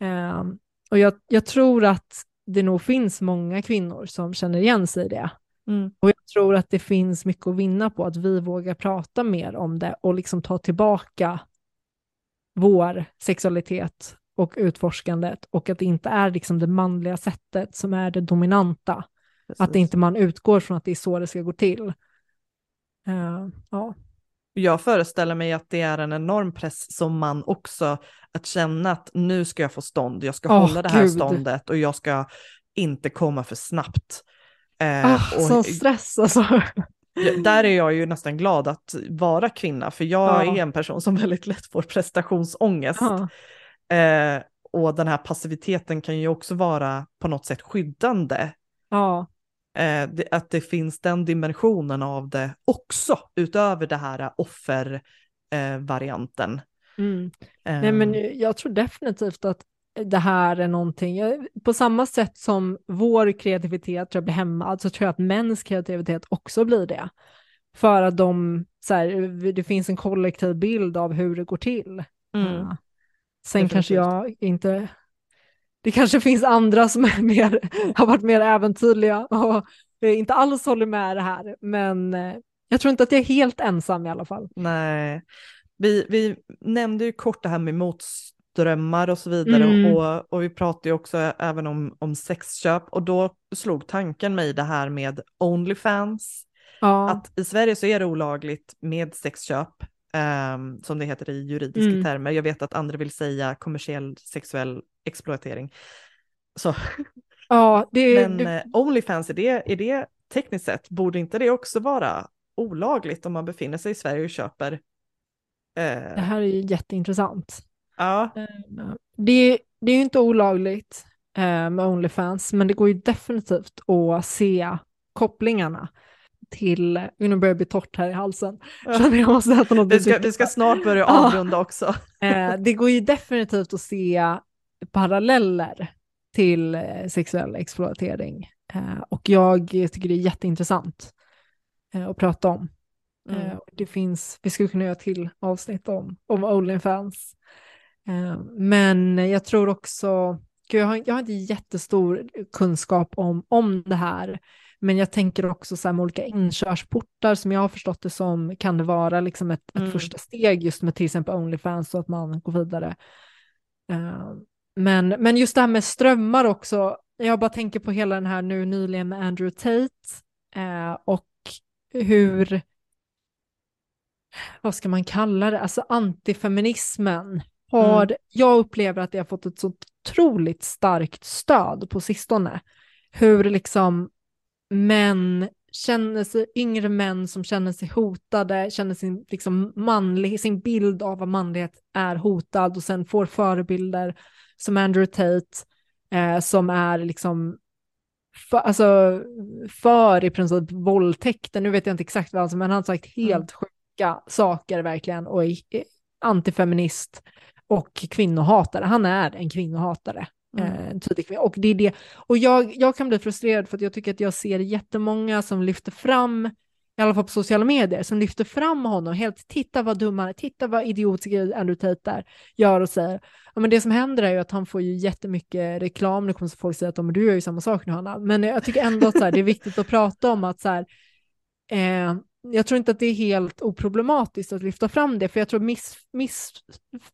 Ehm, och jag, jag tror att det nog finns många kvinnor som känner igen sig i det. Mm. Och jag tror att det finns mycket att vinna på att vi vågar prata mer om det och liksom ta tillbaka vår sexualitet och utforskandet och att det inte är liksom det manliga sättet som är det dominanta. Att Precis. det inte man utgår från att det är så det ska gå till. Eh, ja. Jag föreställer mig att det är en enorm press som man också, att känna att nu ska jag få stånd, jag ska Åh, hålla det här Gud. ståndet och jag ska inte komma för snabbt. Eh, Ah, och- sån stress alltså. där är jag ju nästan glad att vara kvinna, för jag Ja. är en person som väldigt lätt får prestationsångest. Ja. Eh, och den här passiviteten kan ju också vara på något sätt skyddande. ja. Eh, det, att det finns den dimensionen av det också, utöver det här offervarianten. Eh. Mm. Eh, Nej, men jag tror definitivt att det här är någonting, på samma sätt som vår kreativitet tror jag blir hämmad, så tror jag att mäns kreativitet också blir det. För att de, så här, det finns en kollektiv bild av hur det går till. mm, Ja. Sen kanske Definitivt. jag inte, det kanske finns andra som är mer, har varit mer äventyrliga och inte alls håller med det här, men eh, jag tror inte att jag är helt ensam i alla fall. Nej, vi, vi nämnde ju kort det här med motströmmar och så vidare Mm. och, och vi pratade ju också även om, om sexköp och då slog tanken mig det här med Onlyfans. Ja, Att i Sverige så är det olagligt med sexköp, ehm, som det heter i juridiska Mm. termer. Jag vet att andra vill säga kommersiell sexuell exploatering. Så, ja det, men det, eh, Onlyfans, är det, är det tekniskt sett, borde inte det också vara olagligt om man befinner sig i Sverige och köper? eh, det här är ju jätteintressant. ja, Det, det är ju inte olagligt eh, med Onlyfans, men det går ju definitivt att se kopplingarna till, nu börjar jag bli torrt här i halsen, känner jag måste äta något vi, ska, vi ska snart börja Ja. avrunda också. Eh, det går ju definitivt att se paralleller till eh, sexuell exploatering. Eh, och jag tycker det är jätteintressant att prata om. Mm. Det finns, vi skulle kunna göra till avsnitt om, om Onlyfans. Men jag tror också, jag, har, jag har inte jättestor kunskap om, om det här, men jag tänker också så här med olika inkörsportar som jag har förstått det som, kan det vara liksom ett, ett Mm. första steg just med till exempel Onlyfans så att man går vidare. Eh, men, men just det här med strömmar också, jag bara tänker på hela den här nu nyligen med Andrew Tate eh, och hur, vad ska man kalla det, alltså antifeminismen har, Mm. jag upplever att det har fått ett så otroligt starkt stöd på sistone. Hur liksom män känner sig, yngre män som känner sig hotade, känner sin, liksom manlig, sin bild av vad manlighet är hotad och sen får förebilder som Andrew Tate eh, som är liksom för, alltså, för i princip våldtäkten, nu vet jag inte exakt vad han sa, men han har sagt helt sjuka saker verkligen och är antifeminist och kvinnohatare. Han är en kvinnohatare. Mm. Eh, en tydlig kvinna. Och, det är det. och jag, jag kan bli frustrerad för att jag tycker att jag ser jättemånga som lyfter fram, i alla fall på sociala medier, som lyfter fram honom helt, titta vad dum han är, titta vad idiotisk Andrew Tate där gör och säger. Ja, men det som händer är ju att han får ju jättemycket reklam, nu kommer så folk säga att men du gör ju samma sak nu Hanna, men jag tycker ändå att så här, det är viktigt att prata om att så här, eh, jag tror inte att det är helt oproblematiskt att lyfta fram det, för jag tror miss, miss,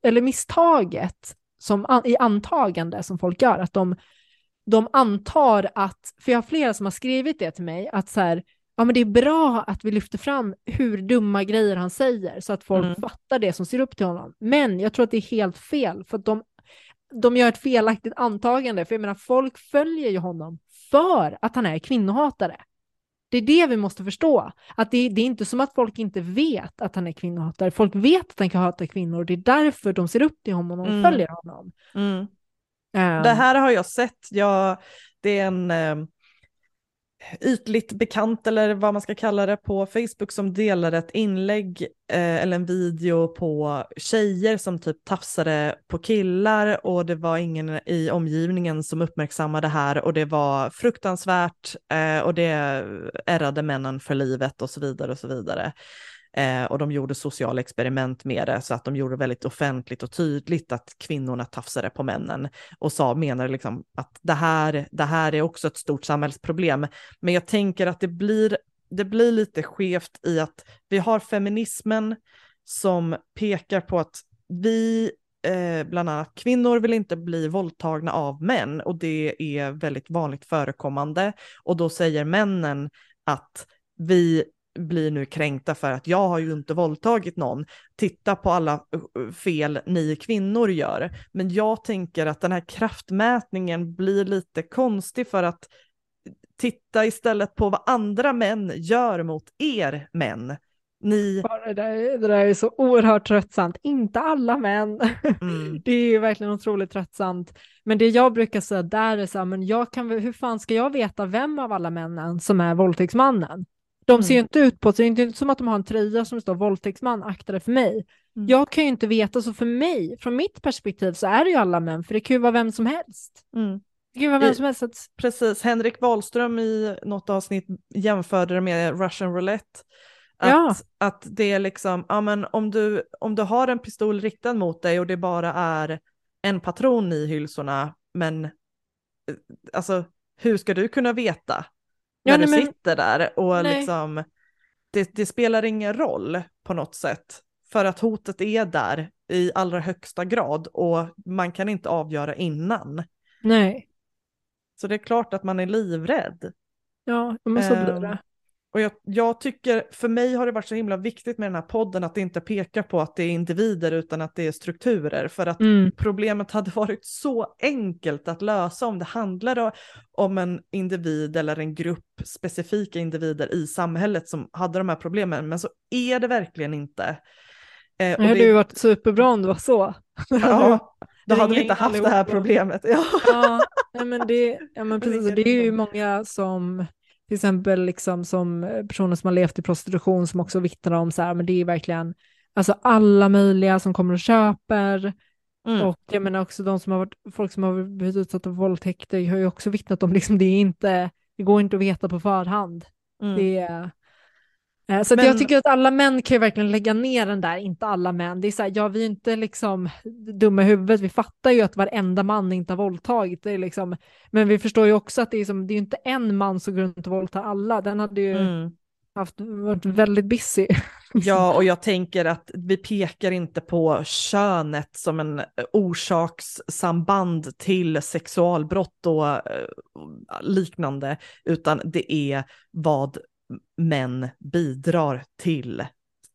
eller misstaget som i antagande som folk gör, att de, de antar att, för jag har flera som har skrivit det till mig, att så här, ja men det är bra att vi lyfter fram hur dumma grejer han säger så att folk Mm. fattar det som ser upp till honom. Men jag tror att det är helt fel, för att de, de gör ett felaktigt antagande, för jag menar folk följer ju honom för att han är kvinnohatare. Det är det vi måste förstå. Att det, det är inte som att folk inte vet att han är kvinnohatare. Folk vet att han kan hata kvinnor. Det är därför de ser upp till honom och Mm. följer honom. Mm. Ehm, Det här har jag sett. Jag, det är en eh, ytligt bekant eller vad man ska kalla det på Facebook som delade ett inlägg eh, eller en video på tjejer som typ tafsade på killar och det var ingen i omgivningen som uppmärksammade det här och det var fruktansvärt eh, och det ärrade männen för livet och så vidare och så vidare. Eh, och de gjorde sociala experiment med det så att de gjorde väldigt offentligt och tydligt att kvinnorna tafsade på männen och sa, menar liksom att det här, det här är också ett stort samhällsproblem. Men jag tänker att det blir, det blir lite skevt i att vi har feminismen som pekar på att vi, eh, bland annat kvinnor, vill inte bli våldtagna av män och det är väldigt vanligt förekommande. Och då säger männen att vi blir nu kränkta för att jag har ju inte våldtagit någon. Titta på alla uh, fel ni kvinnor gör. Men jag tänker att den här kraftmätningen blir lite konstig för att titta istället på vad andra män gör mot er män. Ni... Det, där, det där är så oerhört tröttsamt. Inte alla män. Mm. det är ju verkligen otroligt tröttsamt. Men det jag brukar säga där är så här, men jag kan, hur fan ska jag veta vem av alla männen som är våldtäktsmannen? De ser ju mm. inte ut på, så det är inte som att de har en tröja som står våldtäktsman, akta dig för mig. Mm. Jag kan ju inte veta, så för mig, från mitt perspektiv så är det ju alla män, för det kan ju vara vem som helst. Mm. Det kan vara vem som helst. Att... Precis, Henrik Wahlström i något avsnitt jämförde det med Russian roulette. Att, ja. att det är liksom, ja men om du, om du har en pistol riktad mot dig och det bara är en patron i hylsorna, men eh, alltså hur ska du kunna veta när nej, du men... sitter där och nej. liksom, det, det spelar ingen roll på något sätt för att hotet är där i allra högsta grad och man kan inte avgöra innan. Nej. Så det är klart att man är livrädd. Ja, men så blir det. Och jag, jag, tycker, för mig har det varit så himla viktigt med den här podden att inte peka på att det är individer utan att det är strukturer. För att mm. problemet hade varit så enkelt att lösa om det handlade om en individ eller en grupp specifika individer i samhället som hade de här problemen. Men så är det verkligen inte. Eh, det hade det... ju varit superbra om det var så. Ja, då hade vi inte haft det här problemet. Ja, ja men, det, ja, men precis, det är ju många som till exempel liksom som personer som har levt i prostitution som också vittnar om så här, men det är verkligen alltså alla möjliga som kommer och köper. Mm. Och jag menar också de som har varit, folk som har blivit utsatta för våldtäkter har ju också vittnat om liksom det är inte, det går inte att veta på förhand. Mm. Det är, Eh, så men... jag tycker att alla män kan ju verkligen lägga ner den där, inte alla män. Det är så här, ja vi är inte liksom dumma i huvudet, vi fattar ju att varenda man inte har våldtagit. Det liksom, men vi förstår ju också att det är, som, det är inte en man som går runt och våldtar alla, den hade ju mm. haft, varit väldigt busy. Ja, och jag tänker att vi pekar inte på könet som en orsakssamband till sexualbrott och eh, liknande, utan det är vad män bidrar till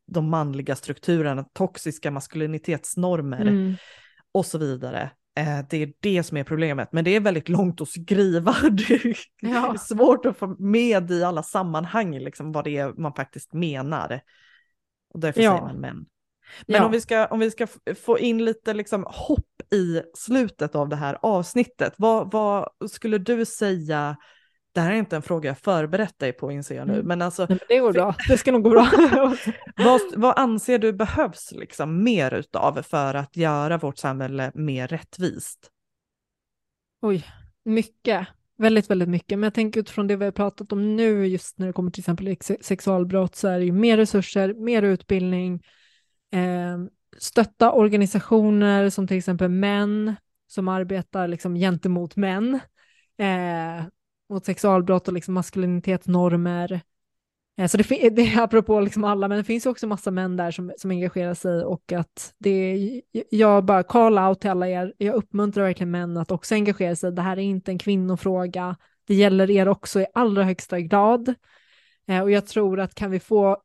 de manliga strukturerna, toxiska maskulinitetsnormer mm. och så vidare. Eh, det är det som är problemet, men det är väldigt långt att skriva. Det är ja. svårt att få med i alla sammanhang liksom, vad det är man faktiskt menar. Och därför ja. säger man män. Men ja. om, vi ska, om vi ska få in lite liksom hopp i slutet av det här avsnittet, vad, vad skulle du säga det här är inte en fråga jag förberett dig på inser jag nu, mm. men alltså. Nej, men det går bra, det ska nog gå bra. vad, vad anser du behövs liksom mer utav för att göra vårt samhälle mer rättvist? Oj, mycket. Väldigt, väldigt mycket. Men jag tänker utifrån det vi har pratat om nu, just när det kommer till exempel sexualbrott, så är det ju mer resurser, mer utbildning, eh, stötta organisationer som till exempel män som arbetar liksom gentemot män. Eh, mot sexualbrott och liksom maskulinitetsnormer. Eh, så det, det är apropå liksom alla, men det finns också massa män där som, som engagerar sig och att det jag bara call out till alla er, jag uppmuntrar verkligen män att också engagera sig. Det här är inte en kvinnofråga, det gäller er också i allra högsta grad. Eh, och jag tror att kan vi få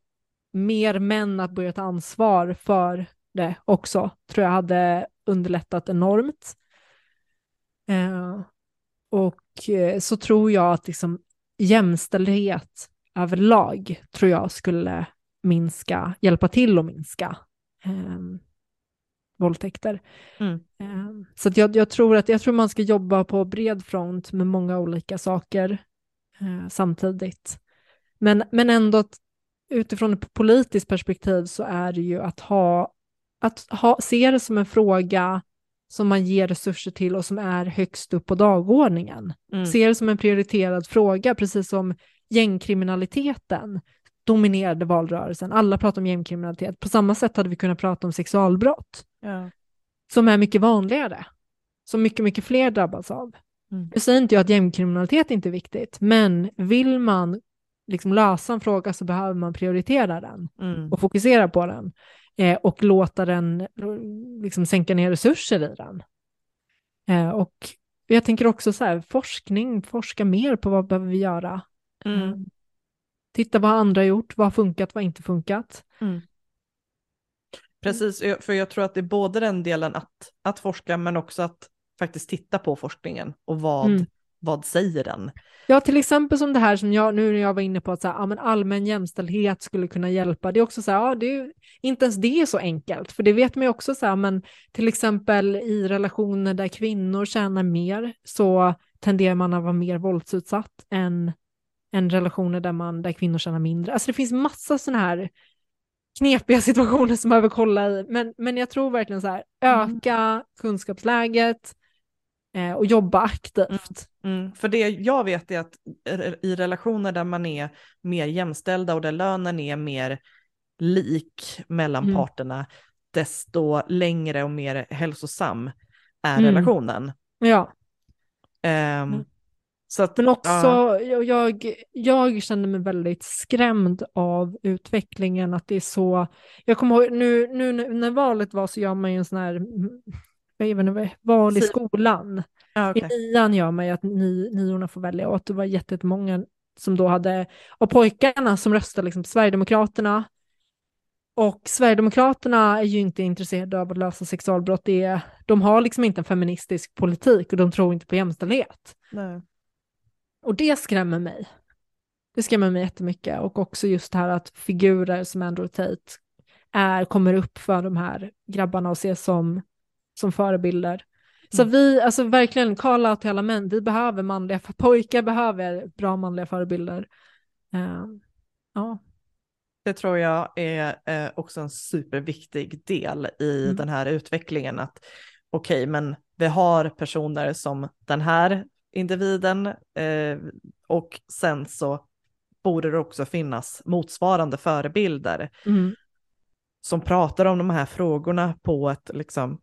mer män att börja ta ansvar för det också, tror jag hade underlättat enormt. Eh, och eh, så tror jag att liksom jämställdhet överlag tror jag skulle minska, hjälpa till att minska eh, våldtäkter. Mm. Eh, så jag, jag, tror att jag tror man ska jobba på bred front med många olika saker eh, samtidigt. Men, men ändå att utifrån ett politiskt perspektiv så är det ju att ha, att ha, se det som en fråga som man ger resurser till och som är högst upp på dagordningen. Mm. Ser det som en prioriterad fråga, precis som gängkriminaliteten dominerade valrörelsen. Alla pratar om gängkriminalitet. På samma sätt hade vi kunnat prata om sexualbrott, ja. som är mycket vanligare, som mycket, mycket fler drabbas av. Mm. Jag säger inte jag att gängkriminalitet inte är viktigt, men vill man liksom lösa en fråga så behöver man prioritera den mm. och fokusera på den eh, och låta den liksom sänka ner resurser i den. Eh, och jag tänker också så här, forskning, forska mer på vad behöver vi göra. Mm. Eh, titta vad andra har gjort, vad har funkat, vad har inte funkat. Mm. Precis, för jag tror att det är både den delen att, att forska men också att faktiskt titta på forskningen och vad, mm. Vad säger den? Ja, till exempel som det här som jag nu när jag var inne på att så här, ja, men allmän jämställdhet skulle kunna hjälpa. Det är också så här, ja, det är, inte ens det är så enkelt, för det vet man ju också så här, men till exempel i relationer där kvinnor tjänar mer så tenderar man att vara mer våldsutsatt än, än relationer där, man, där kvinnor tjänar mindre. Alltså det finns massa sådana här knepiga situationer som man behöver kolla i, men, men jag tror verkligen så här, Mm. öka kunskapsläget eh, och jobba aktivt. Mm, för det jag vet är att i relationer där man är mer jämställda och där lönen är mer lik mellan Mm. parterna, desto längre och mer hälsosam är Mm. relationen. Ja. Mm. Så att, Men också, ja, jag, jag, kände mig väldigt skrämd av utvecklingen, att det är så, jag kommer ihåg, nu, nu när- valet var så gör man ju en sån här, mm, jag inte, val i skolan. ja, I okej. nian gör man ju att ni, niorna får välja och att det var jättemånga som då hade, av pojkarna som röstade liksom Sverigedemokraterna. Och Sverigedemokraterna är ju inte intresserade av att lösa sexualbrott. Det är, de har liksom inte en feministisk politik och de tror inte på jämställdhet. Nej. Och det skrämmer mig. Det skrämmer mig jättemycket. Och också just det här att figurer som Andrew Tate är, kommer upp för de här grabbarna och ses som, som förebilder. Så Mm. vi, alltså verkligen, call out till alla män, vi behöver manliga, pojkar behöver bra manliga förebilder. Eh, ja, Det tror jag är eh, också en superviktig del i Mm. den här utvecklingen. Att okej, men vi har personer som den här individen eh, och sen så borde det också finnas motsvarande förebilder mm. som pratar om de här frågorna på ett liksom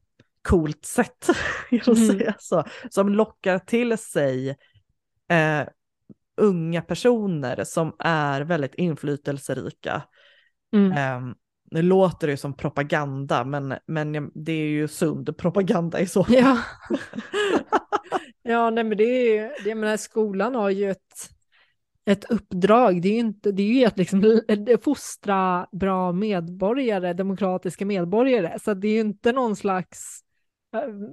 coolt sätt, Mm. säga så, som lockar till sig eh, unga personer som är väldigt inflytelserika. Mm. Eh, nu låter det som propaganda, men, men det är ju sund propaganda i så fall. Ja. ja, nej men det är ju, jag menar, skolan har ju ett, ett uppdrag, det är ju inte, det är ju att liksom fostra bra medborgare, demokratiska medborgare, så det är ju inte någon slags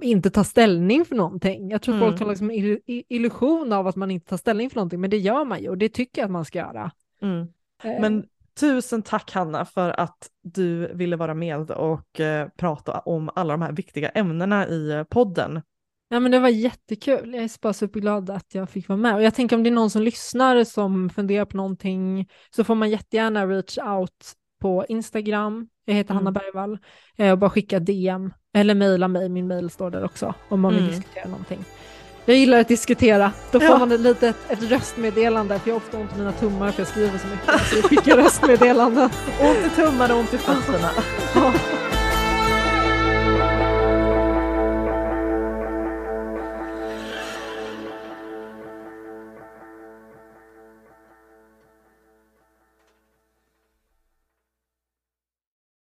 inte ta ställning för någonting. Jag tror Mm. folk har liksom ill- i- illusion av att man inte tar ställning för någonting, men det gör man ju och det tycker jag att man ska göra. Mm. Eh, Men tusen tack Hanna för att du ville vara med och eh, prata om alla de här viktiga ämnena i eh, podden. Ja, men det var jättekul. Jag är bara superglad att jag fick vara med. Och jag tänker om det är någon som lyssnar som funderar på någonting så får man jättegärna reach out på Instagram. Jag heter Mm. Hanna Bergvall. Eh, och bara skicka DM eller mejla mig. Min mejl står där också om man vill Mm. diskutera någonting. Jag gillar att diskutera. Då får Ja. man ett litet ett röstmeddelande för jag har ofta ont i mina tummar för jag skriver så mycket. Så jag skickar röstmeddelanden. Ont i tummarna, ont i fötterna.